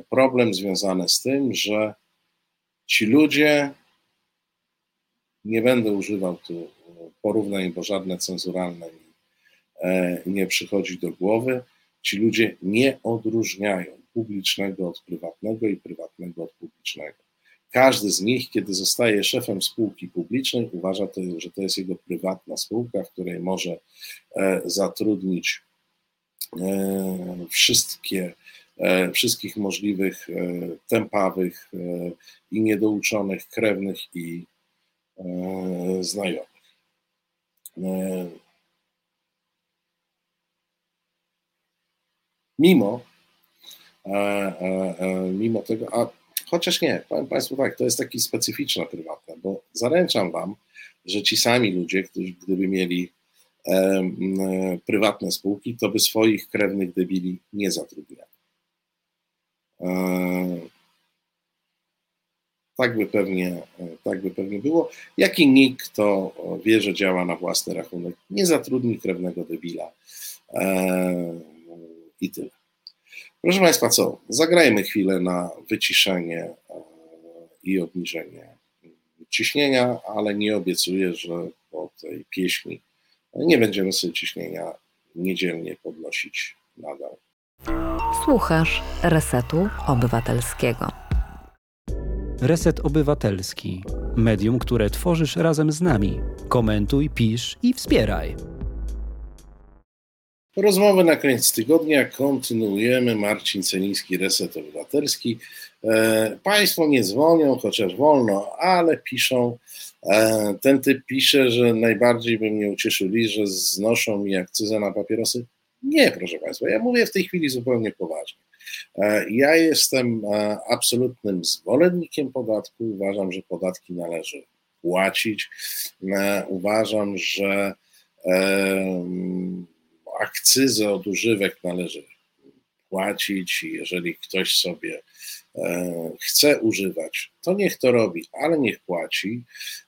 problem związany z tym, że ci ludzie, nie będę używał tu porównań, bo żadne cenzuralne mi nie przychodzi do głowy, Ci ludzie nie odróżniają publicznego od prywatnego i prywatnego od publicznego. Każdy z nich, kiedy zostaje szefem spółki publicznej, uważa, to, że to jest jego prywatna spółka, w której może e, zatrudnić e, wszystkie, e, wszystkich możliwych tempawych i niedouczonych krewnych i znajomych. Mimo, e, e, e, mimo tego, a chociaż nie, powiem Państwu tak, to jest taki specyficzne prywatne, bo zaręczam Wam, że ci sami ludzie, którzy gdyby mieli prywatne spółki, to by swoich krewnych debili nie zatrudniali. E, tak by, pewnie, tak by pewnie było. Jak i nikt, kto wie, że działa na własny rachunek, nie zatrudni krewnego debila. E, i tyle. Proszę Państwa, co? Zagrajmy chwilę na wyciszenie e, i obniżenie ciśnienia, ale nie obiecuję, że po tej pieśni nie będziemy sobie ciśnienia niedzielnie podnosić nadal. Słuchasz Resetu Obywatelskiego. Reset Obywatelski. Medium, które tworzysz razem z nami. Komentuj, pisz i wspieraj. Rozmowy na koniec tygodnia kontynuujemy. Marcin Celiński, Reset Obywatelski. E, państwo nie dzwonią, chociaż wolno, ale piszą. E, ten typ pisze, że najbardziej by mnie ucieszyli, że znoszą mi akcyzę na papierosy. Nie, proszę Państwa, ja mówię w tej chwili zupełnie poważnie. E, ja jestem absolutnym zwolennikiem podatku. Uważam, że podatki należy płacić. Uważam, że akcyzę od używek należy płacić jeżeli ktoś sobie e, chce używać, to niech to robi, ale niech płaci.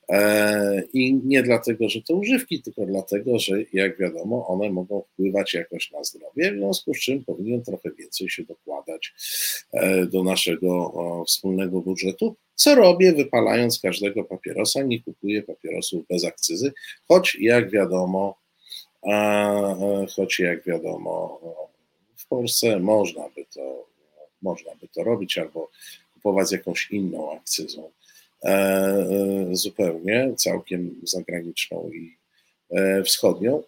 E, I nie dlatego, że to używki, tylko dlatego, że jak wiadomo, one mogą wpływać jakoś na zdrowie, w związku z czym powinien trochę więcej się dokładać e, do naszego wspólnego budżetu. Co robię, wypalając każdego papierosa, nie kupuję papierosów bez akcyzy, choć jak wiadomo, choć jak wiadomo, w Polsce można by to, można by to robić albo kupować z jakąś inną akcyzą e, e, zupełnie, całkiem zagraniczną i e, wschodnią.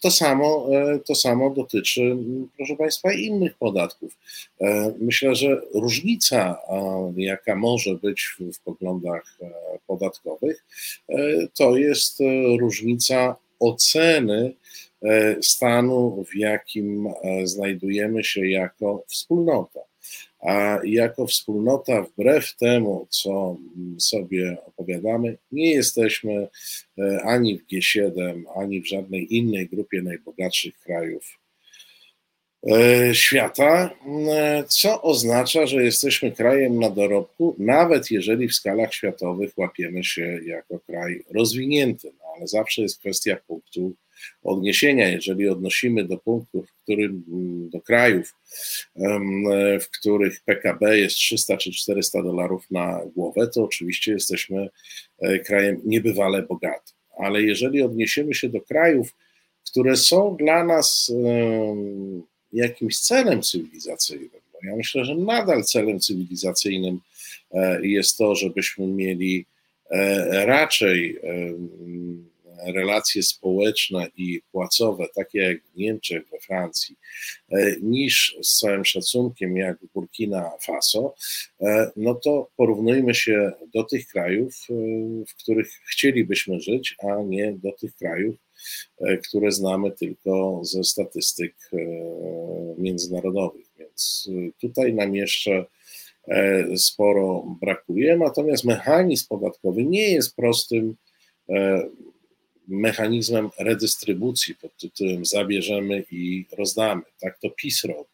To samo, to samo dotyczy, proszę Państwa, innych podatków. Myślę, że różnica, jaka może być w poglądach podatkowych, to jest różnica oceny stanu, w jakim e, znajdujemy się jako wspólnota. A jako wspólnota, wbrew temu, co sobie opowiadamy, nie jesteśmy e, ani w G7, ani w żadnej innej grupie najbogatszych krajów świata, co oznacza, że jesteśmy krajem na dorobku, nawet jeżeli w skalach światowych łapiemy się jako kraj rozwinięty ale zawsze jest kwestia punktu odniesienia, jeżeli odnosimy do punktów, w którym, do krajów, w których PKB jest 300 czy 400 dolarów na głowę, to oczywiście jesteśmy e, krajem niebywale bogatym. Ale jeżeli odniesiemy się do krajów, które są dla nas jakimś celem cywilizacyjnym, no ja myślę, że nadal celem cywilizacyjnym e, jest to, żebyśmy mieli e, raczej relacje społeczne i płacowe, takie jak w Niemczech, we Francji, e, niż z całym szacunkiem jak Burkina Faso, e, no to porównujmy się do tych krajów, e, w których chcielibyśmy żyć, a nie do tych krajów, które znamy tylko ze statystyk międzynarodowych. Więc tutaj nam jeszcze sporo brakuje. Natomiast mechanizm podatkowy nie jest prostym mechanizmem redystrybucji pod tytułem zabierzemy i rozdamy. Tak to PiS robi.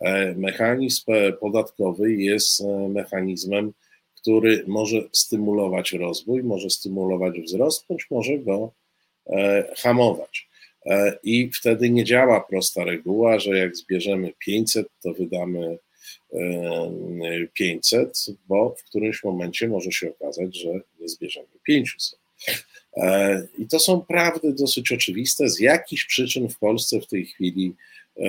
E, mechanizm podatkowy jest e, mechanizmem, który może stymulować rozwój, może stymulować wzrost, bądź może go e, hamować. I wtedy nie działa prosta reguła, że jak zbierzemy 500, to wydamy 500, bo w którymś momencie może się okazać, że nie zbierzemy 500. E, I to są prawdy dosyć oczywiste, z jakichś przyczyn w Polsce w tej chwili e,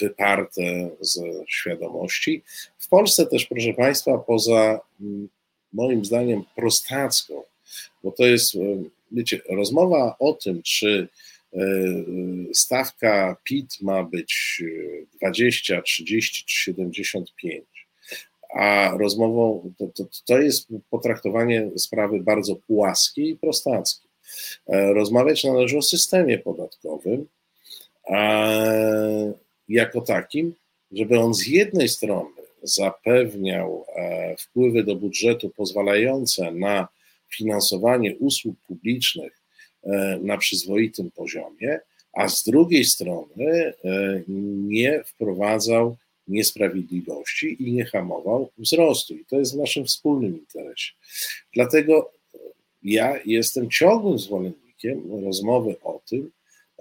wyparte ze świadomości. W Polsce też, proszę Państwa, poza moim zdaniem prostacką, bo to jest, e, wiecie, rozmowa o tym, czy stawka PIT ma być 20, 30 czy 75, a rozmową to, to, to jest potraktowanie sprawy bardzo płaskiej i prostackiej. E, rozmawiać należy o systemie podatkowym jako takim, żeby on z jednej strony zapewniał e, wpływy do budżetu pozwalające na finansowanie usług publicznych e, na przyzwoitym poziomie, a z drugiej strony nie wprowadzał niesprawiedliwości i nie hamował wzrostu. I to jest w naszym wspólnym interesie. Dlatego ja jestem ciągłym zwolennikiem rozmowy o tym,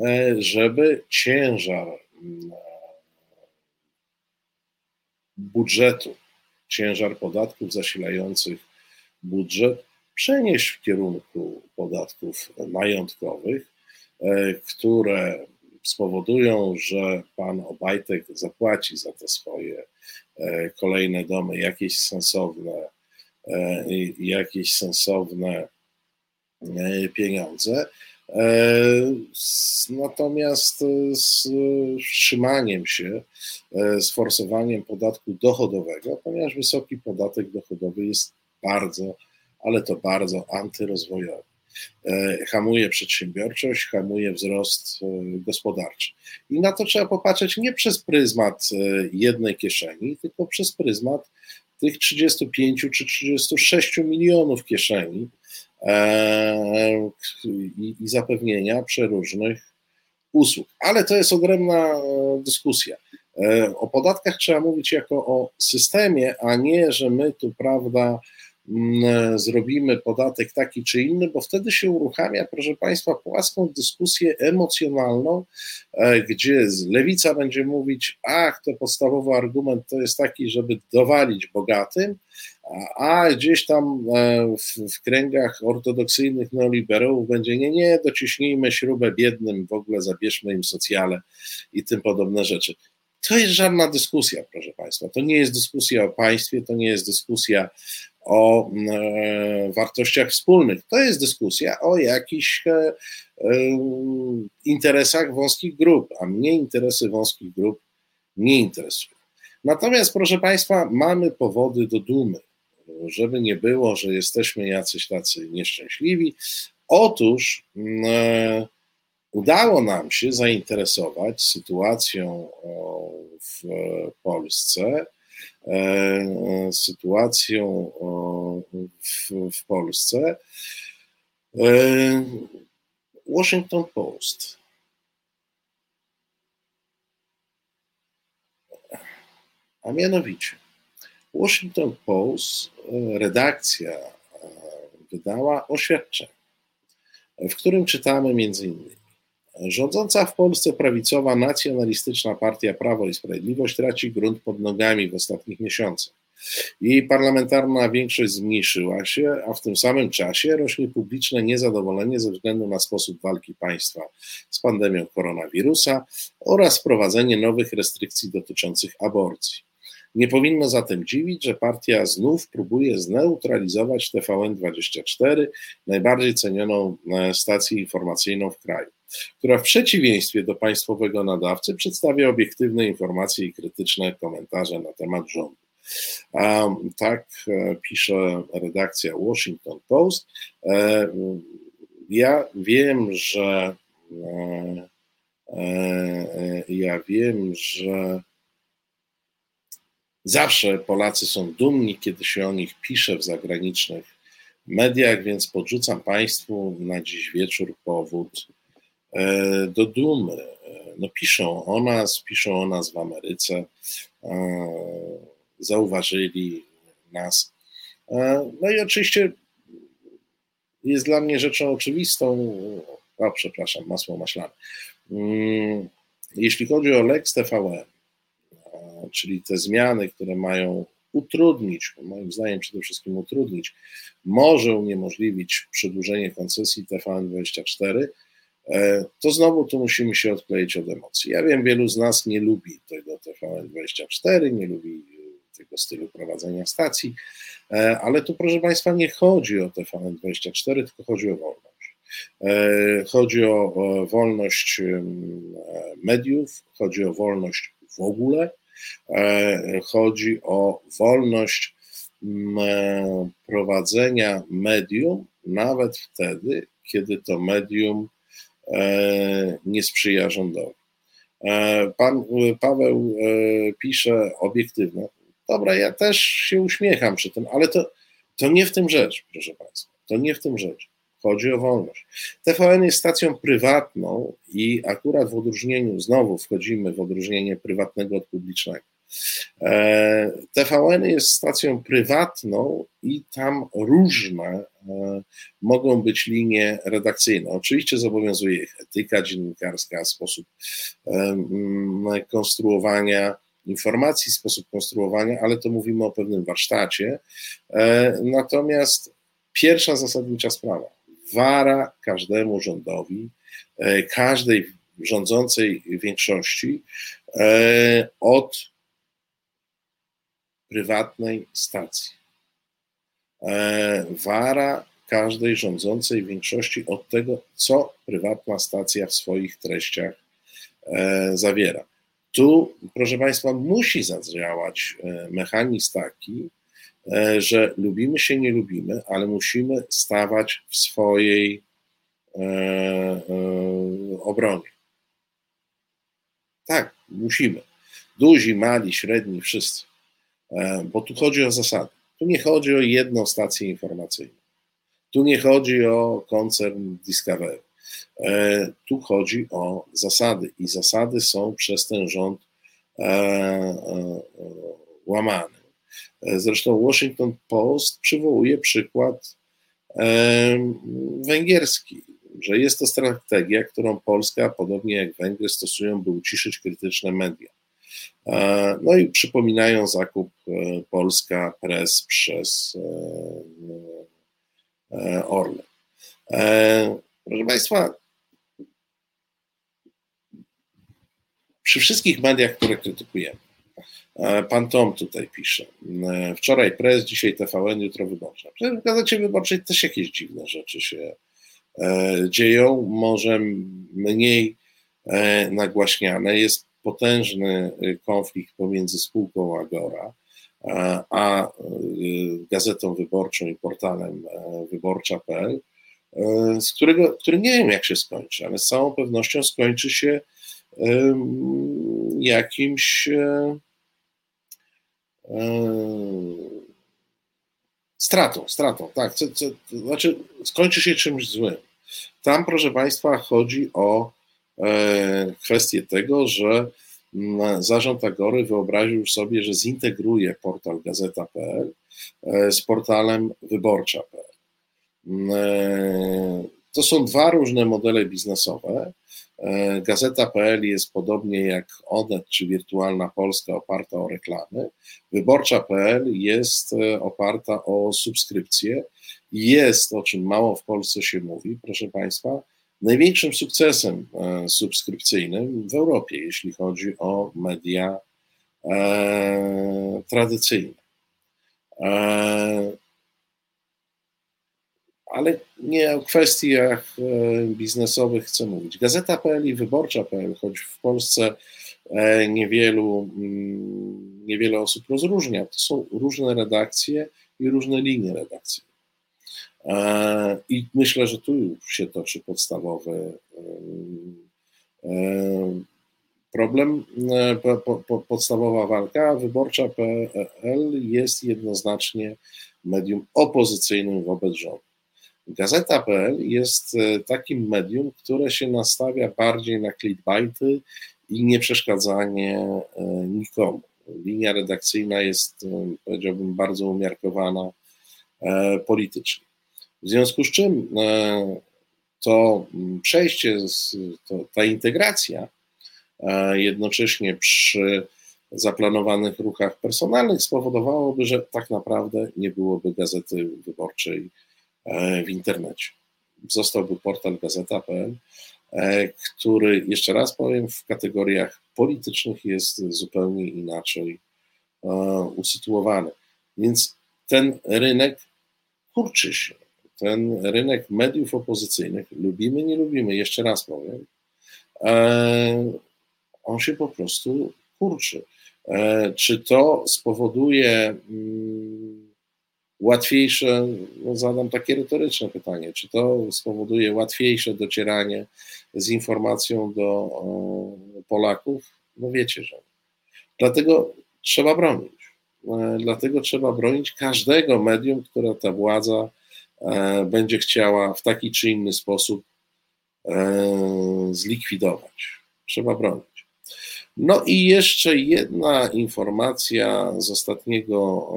e, żeby ciężar mm, budżetu, ciężar podatków zasilających budżet przenieść w kierunku podatków majątkowych, e, które spowodują, że pan Obajtek zapłaci za te swoje e, kolejne domy jakieś sensowne, e, jakieś sensowne e, pieniądze. Natomiast z wstrzymaniem się, z forsowaniem podatku dochodowego, ponieważ wysoki podatek dochodowy jest bardzo, ale to bardzo antyrozwojowy. E, hamuje przedsiębiorczość, hamuje wzrost e, gospodarczy. I na to trzeba popatrzeć nie przez pryzmat e, jednej kieszeni, tylko przez pryzmat tych 35 czy 36 milionów kieszeni i, zapewnienia przeróżnych usług. Ale to jest ogromna dyskusja. O podatkach trzeba mówić jako o systemie, a nie, że my tu, prawda, zrobimy podatek taki czy inny, bo wtedy się uruchamia, proszę Państwa, płaską dyskusję emocjonalną, e, gdzie lewica będzie mówić, ach, to podstawowy argument to jest taki, żeby dowalić bogatym, a gdzieś tam e, w, w kręgach ortodoksyjnych neoliberałów będzie, nie, nie, dociśnijmy śrubę biednym, w ogóle zabierzmy im socjale i tym podobne rzeczy. To jest żadna dyskusja, proszę Państwa. To nie jest dyskusja o państwie, to nie jest dyskusja o e, wartościach wspólnych. To jest dyskusja o jakichś e, e, interesach wąskich grup, a mnie interesy wąskich grup nie interesują. Natomiast, proszę Państwa, mamy powody do dumy, żeby nie było, że jesteśmy jacyś tacy nieszczęśliwi. Otóż udało nam się zainteresować sytuacją w Polsce sytuacją w, w Polsce. E, Washington Post. A mianowicie, Washington Post, e, redakcja wydała oświadczenie, w którym czytamy między innymi Rządząca w Polsce prawicowa, nacjonalistyczna partia Prawo i Sprawiedliwość traci grunt pod nogami w ostatnich miesiącach. Jej parlamentarna większość zmniejszyła się, a w tym samym czasie rośnie publiczne niezadowolenie ze względu na sposób walki państwa z pandemią koronawirusa oraz wprowadzenie nowych restrykcji dotyczących aborcji. Nie powinno zatem dziwić, że partia znów próbuje zneutralizować TVN24, najbardziej cenioną e, stację informacyjną w kraju, która w przeciwieństwie do państwowego nadawcy przedstawia obiektywne informacje i krytyczne komentarze na temat rządu. Tak e, pisze redakcja Washington Post. E, ja wiem, że ja wiem, że Zawsze Polacy są dumni, kiedy się o nich pisze w zagranicznych mediach, więc podrzucam Państwu na dziś wieczór powód e, do dumy. No, piszą o nas, piszą o nas w Ameryce, e, zauważyli nas. E, no i oczywiście jest dla mnie rzeczą oczywistą, o przepraszam, masło maślane. Mm, jeśli chodzi o Lex TVN, czyli te zmiany, które mają utrudnić, moim zdaniem przede wszystkim utrudnić, może uniemożliwić przedłużenie koncesji TVN24, e, to znowu tu musimy się odkleić od emocji. Ja wiem, wielu z nas nie lubi tego TVN24, nie lubi tego stylu prowadzenia stacji, e, ale tu, proszę Państwa, nie chodzi o TVN24, tylko chodzi o wolność. E, chodzi o wolność mediów, chodzi o wolność w ogóle, E, chodzi o wolność e, prowadzenia medium, nawet wtedy, kiedy to medium e, nie sprzyja rządowi. Pan Paweł pisze obiektywnie. Dobra, ja też się uśmiecham przy tym, ale to, to nie w tym rzecz, proszę Państwa. To nie w tym rzecz. Chodzi o wolność. TVN jest stacją prywatną i akurat w odróżnieniu, znowu wchodzimy w odróżnienie prywatnego od publicznego. E, TVN jest stacją prywatną i tam różne e, mogą być linie redakcyjne. Oczywiście zobowiązuje ich etyka dziennikarska, sposób e, konstruowania informacji, sposób konstruowania, ale to mówimy o pewnym warsztacie. Natomiast pierwsza zasadnicza sprawa wara każdemu rządowi, każdej rządzącej większości od prywatnej stacji. E, wara każdej rządzącej większości od tego, co prywatna stacja w swoich treściach zawiera. Tu, proszę Państwa, musi zadziałać mechanizm taki, E, że lubimy się, nie lubimy, ale musimy stawać w swojej e, e, obronie. Tak, musimy. Duzi, mali, średni, wszyscy. Bo tu chodzi o zasady. Tu nie chodzi o jedną stację informacyjną. Tu nie chodzi o koncern Discovery. Tu chodzi o zasady i zasady są przez ten rząd łamane. Zresztą Washington Post przywołuje przykład węgierski, że jest to strategia, którą Polska, podobnie jak Węgry, stosują, by uciszyć krytyczne media. E, no i przypominają zakup e, Polska Press przez e, Orle. Proszę Państwa, przy wszystkich mediach, które krytykujemy, pan Tom tutaj pisze. Wczoraj press, dzisiaj TVN, jutro wyborcza. W gazecie wyborczej też jakieś dziwne rzeczy się dzieją, może mniej nagłaśniane. Jest potężny konflikt pomiędzy spółką Agora a gazetą wyborczą i portalem wyborcza.pl, z którego, który nie wiem jak się skończy, ale z całą pewnością skończy się jakimś Eee, stratą, stratą, tak. Co, co, to znaczy, skończy się czymś złym. Tam, proszę Państwa, chodzi o e, kwestię tego, że mm, zarząd Agory wyobraził sobie, że zintegruje portal gazeta.pl e, z portalem wyborcza.pl. Mm, e, to są dwa różne modele biznesowe, Gazeta.pl jest podobnie jak Onet czy Wirtualna Polska oparta o reklamy. Wyborcza.pl jest oparta o subskrypcje. Jest, o czym mało w Polsce się mówi, proszę Państwa, największym sukcesem subskrypcyjnym w Europie, jeśli chodzi o media tradycyjne. Ale nie o kwestiach e, biznesowych chcę mówić. Gazeta.pl i Wyborcza.pl, choć w Polsce e, niewielu, mm, niewiele osób rozróżnia, to są różne redakcje i różne linie redakcyjne. E, I myślę, że tu już się toczy podstawowy problem, podstawowa walka. Wyborcza.pl jest jednoznacznie medium opozycyjnym wobec rządu. Gazeta.pl jest e, takim medium, które się nastawia bardziej na clickbaity i nieprzeszkadzanie e, nikomu. Linia redakcyjna jest, e, powiedziałbym, bardzo umiarkowana politycznie. W związku z czym to przejście, to, ta integracja jednocześnie przy zaplanowanych ruchach personalnych spowodowałoby, że tak naprawdę nie byłoby gazety wyborczej E, w internecie. Zostałby portal gazeta.pl, e, który, jeszcze raz powiem, w kategoriach politycznych jest zupełnie inaczej e, usytuowany. Więc ten rynek kurczy się. Ten rynek mediów opozycyjnych, lubimy, nie lubimy, jeszcze raz powiem, on się po prostu kurczy. Czy to spowoduje mm, łatwiejsze, no zadam takie retoryczne pytanie, czy to spowoduje łatwiejsze docieranie z informacją do Polaków? No wiecie, że. Dlatego trzeba bronić. E, dlatego trzeba bronić każdego medium, które ta władza e, będzie chciała w taki czy inny sposób e, zlikwidować. Trzeba bronić. No i jeszcze jedna informacja z ostatniego,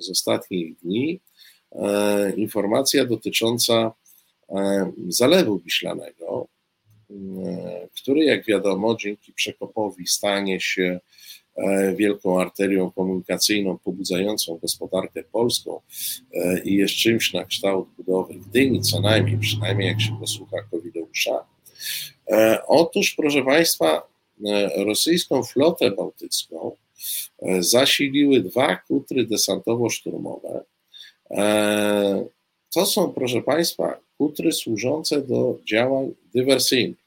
z ostatnich dni, e, informacja dotycząca e, Zalewu Wiślanego, e, który jak wiadomo dzięki przekopowi stanie się wielką arterią komunikacyjną pobudzającą gospodarkę polską i jest czymś na kształt budowy Gdyni, co najmniej, przynajmniej jak się posłucha Covideusza. Otóż, proszę Państwa, E, rosyjską flotę bałtycką e, zasiliły dwa kutry desantowo-szturmowe. E, to są, proszę Państwa, kutry służące do działań dywersyjnych.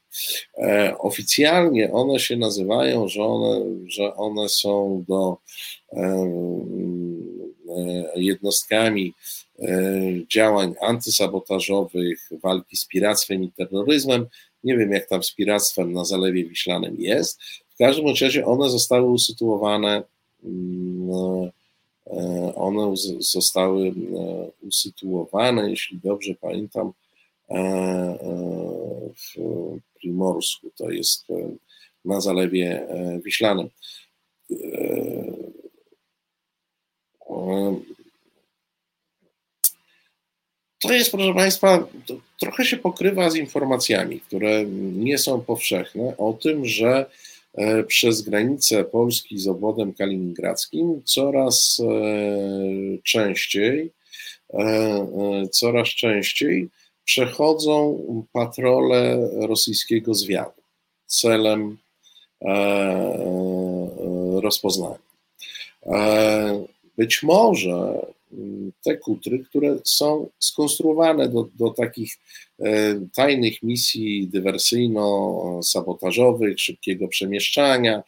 Oficjalnie one się nazywają, że one, że one są do jednostkami działań antysabotażowych, walki z piractwem i terroryzmem. Nie wiem, jak tam z piractwem na Zalewie Wiślanym jest. W każdym razie one zostały usytuowane, mm, e, one zostały e, usytuowane, jeśli dobrze pamiętam, e, w Primorsku, to jest na Zalewie Wiślanym. To jest, proszę Państwa, trochę się pokrywa z informacjami, które nie są powszechne, o tym, że e, przez granicę Polski z obwodem kaliningradzkim coraz e, częściej, e, coraz częściej przechodzą patrole rosyjskiego zwiadu celem rozpoznania. Być może te kutry, które są skonstruowane do, do takich e, tajnych misji dywersyjno-sabotażowych, szybkiego przemieszczania.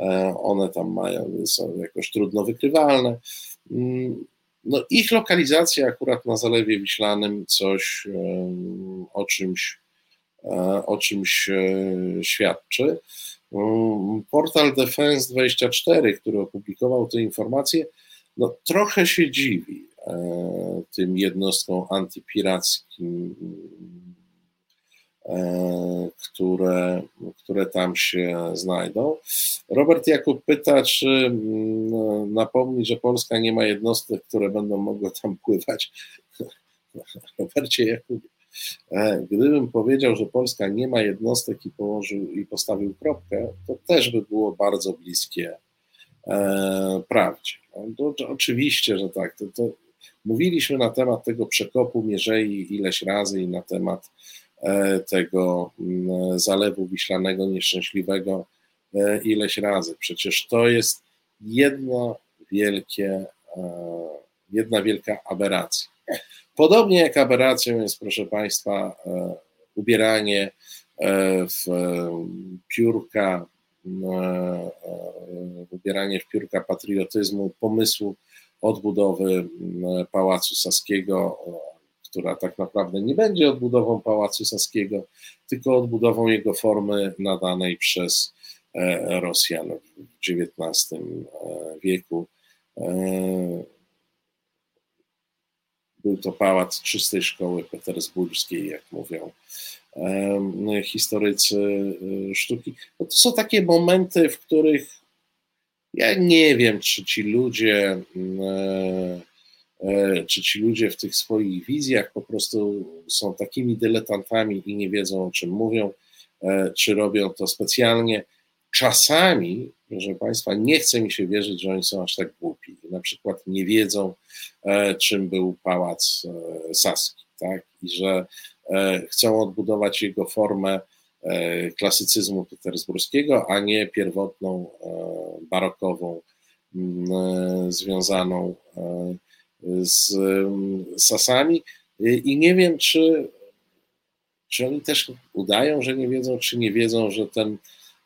E, one tam mają, są jakoś trudno wykrywalne. No, ich lokalizacja akurat na Zalewie Wiślanym coś o czymś, e, o czymś świadczy. Mm, portal Defense24, który opublikował tę informację, no, trochę się dziwi e, tym jednostkom antypirackim, e, które, które tam się znajdą. Robert Jakub pyta, czy mm, napomni, że Polska nie ma jednostek, które będą mogły tam pływać. Robercie Jakubie, E, gdybym powiedział, że Polska nie ma jednostek i położył i postawił kropkę, to też by było bardzo bliskie e, prawdzie. No, to, to oczywiście, że tak. To, to mówiliśmy na temat tego przekopu Mierzei ileś razy i na temat e, tego mm, zalewu wiślanego nieszczęśliwego ileś razy. Przecież to jest jedno wielkie, jedna wielka aberracja. Podobnie jak aberracją jest, proszę Państwa, e, ubieranie e, w piórka, e, ubieranie w piórka patriotyzmu, pomysłu odbudowy Pałacu Saskiego, która tak naprawdę nie będzie odbudową Pałacu Saskiego, tylko odbudową jego formy nadanej przez Rosjan w XIX wieku był to pałac czystej szkoły petersburskiej, jak mówią historycy sztuki. No to są takie momenty, w których ja nie wiem, czy ci ludzie, e, e, czy ci ludzie w tych swoich wizjach po prostu są takimi dyletantami i nie wiedzą, o czym mówią, e, czy robią to specjalnie. Czasami, proszę Państwa, nie chce mi się wierzyć, że oni są aż tak głupi. Na przykład nie wiedzą, e, czym był pałac e, Saski, tak? I że e, chcą odbudować jego formę klasycyzmu petersburskiego, a nie pierwotną, barokową, związaną z Sasami. I nie wiem, czy, czy oni też udają, że nie wiedzą, czy nie wiedzą, że ten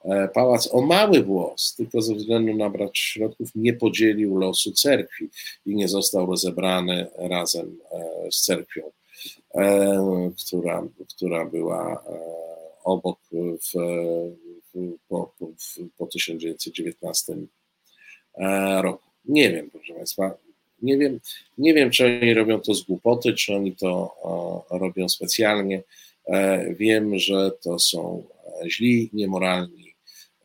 E, pałac o mały włos, tylko ze względu na brak środków nie podzielił losu cerkwi i nie został rozebrany razem e, z cerkwią, e, która, która była obok w, w, po, w, po 1919 roku. Nie wiem, proszę Państwa, nie wiem, nie wiem, czy oni robią to z głupoty, czy oni to robią specjalnie. Wiem, że to są źli, niemoralni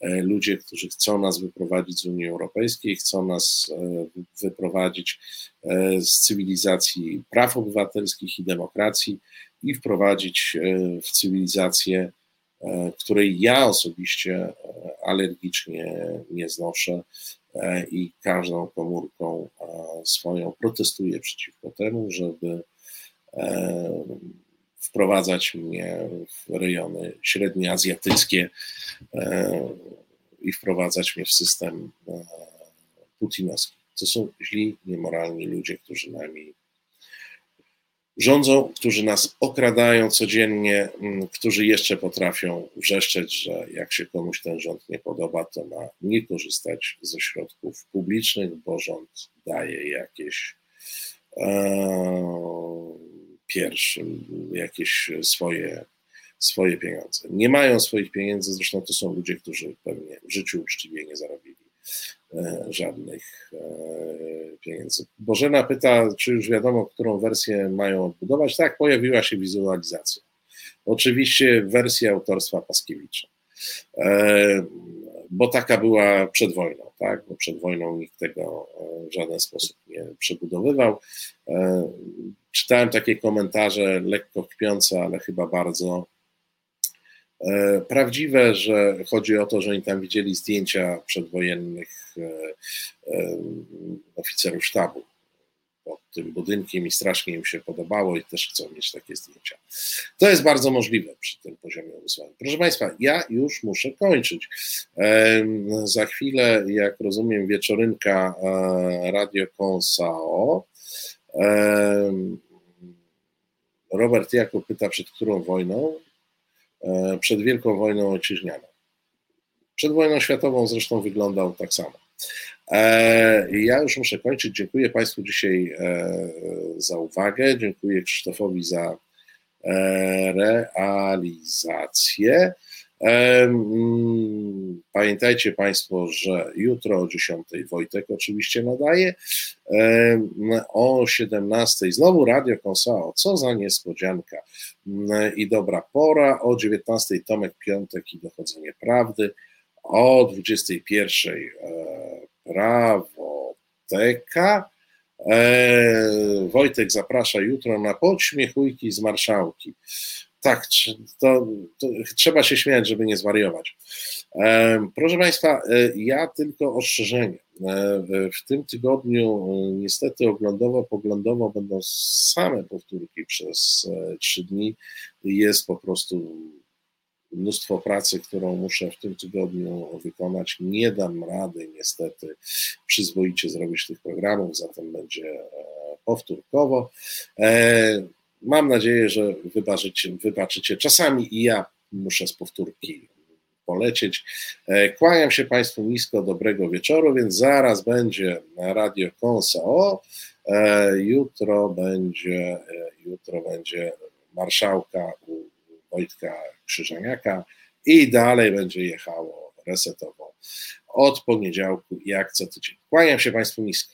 E, ludzie, którzy chcą nas wyprowadzić z Unii Europejskiej, chcą nas e, wyprowadzić e, z cywilizacji praw obywatelskich i demokracji i wprowadzić w cywilizację, której ja osobiście alergicznie nie znoszę i każdą komórką swoją protestuję przeciwko temu, żeby wprowadzać mnie w rejony średnioazjatyckie e, i wprowadzać mnie w system e, putinowski. To są źli, niemoralni ludzie, którzy nami rządzą, którzy nas okradają codziennie, którzy jeszcze potrafią wrzeszczeć, że jak się komuś ten rząd nie podoba, to ma nie korzystać ze środków publicznych, bo rząd daje jakieś e, pierwszym jakieś swoje, swoje pieniądze. Nie mają swoich pieniędzy, zresztą to są ludzie, którzy pewnie w życiu uczciwie nie zarobili żadnych e, pieniędzy. Bożena pyta, czy już wiadomo, którą wersję mają odbudować. Tak, pojawiła się wizualizacja. Oczywiście wersja autorstwa Paskiewicza, e, bo taka była przed wojną, tak? Bo przed wojną nikt tego w żaden sposób nie przebudowywał. Czytałem takie komentarze lekko kpiące, ale chyba bardzo e, prawdziwe, że chodzi o to, że oni tam widzieli zdjęcia przedwojennych e, e, oficerów sztabu pod tym budynkiem i strasznie im się podobało i też chcą mieć takie zdjęcia. To jest bardzo możliwe przy tym poziomie umysłowym. Proszę Państwa, ja już muszę kończyć. Za chwilę, jak rozumiem, wieczorynka Radio Konsao Robert Jakub pyta, przed którą wojną? E, przed Wielką Wojną Ojczyźnianą. Przed wojną światową zresztą wyglądał tak samo. E, ja już muszę kończyć. Dziękuję Państwu dzisiaj e, za uwagę. Dziękuję Krzysztofowi za realizację. Mm, pamiętajcie Państwo, że jutro o 10 Wojtek oczywiście nadaje. O 17 znowu Radio Konsao. Co za niespodzianka mm, i dobra pora. O 19 Tomek Piątek i Dochodzenie Prawdy. O 21 e, Prawoteka. E, Wojtek zaprasza jutro na podśmiechujki z marszałki. Tak, to, to trzeba się śmiać, żeby nie zwariować. E, proszę Państwa, e, ja tylko ostrzeżenie. W tym tygodniu niestety oglądowo-poglądowo będą same powtórki przez trzy dni. Jest po prostu mnóstwo pracy, którą muszę w tym tygodniu wykonać. Nie dam rady niestety przyzwoicie zrobić tych programów, zatem będzie e, powtórkowo. E, mam nadzieję, że wybaczycie, wybaczycie. Czasami i ja muszę z powtórki polecieć. E, kłaniam się Państwu nisko, dobrego wieczoru, więc zaraz będzie na Radio Konsa Jutro będzie, jutro będzie marszałka u Wojtka Krzyżaniaka i dalej będzie jechało resetowo od poniedziałku jak co tydzień. Kłaniam się Państwu nisko.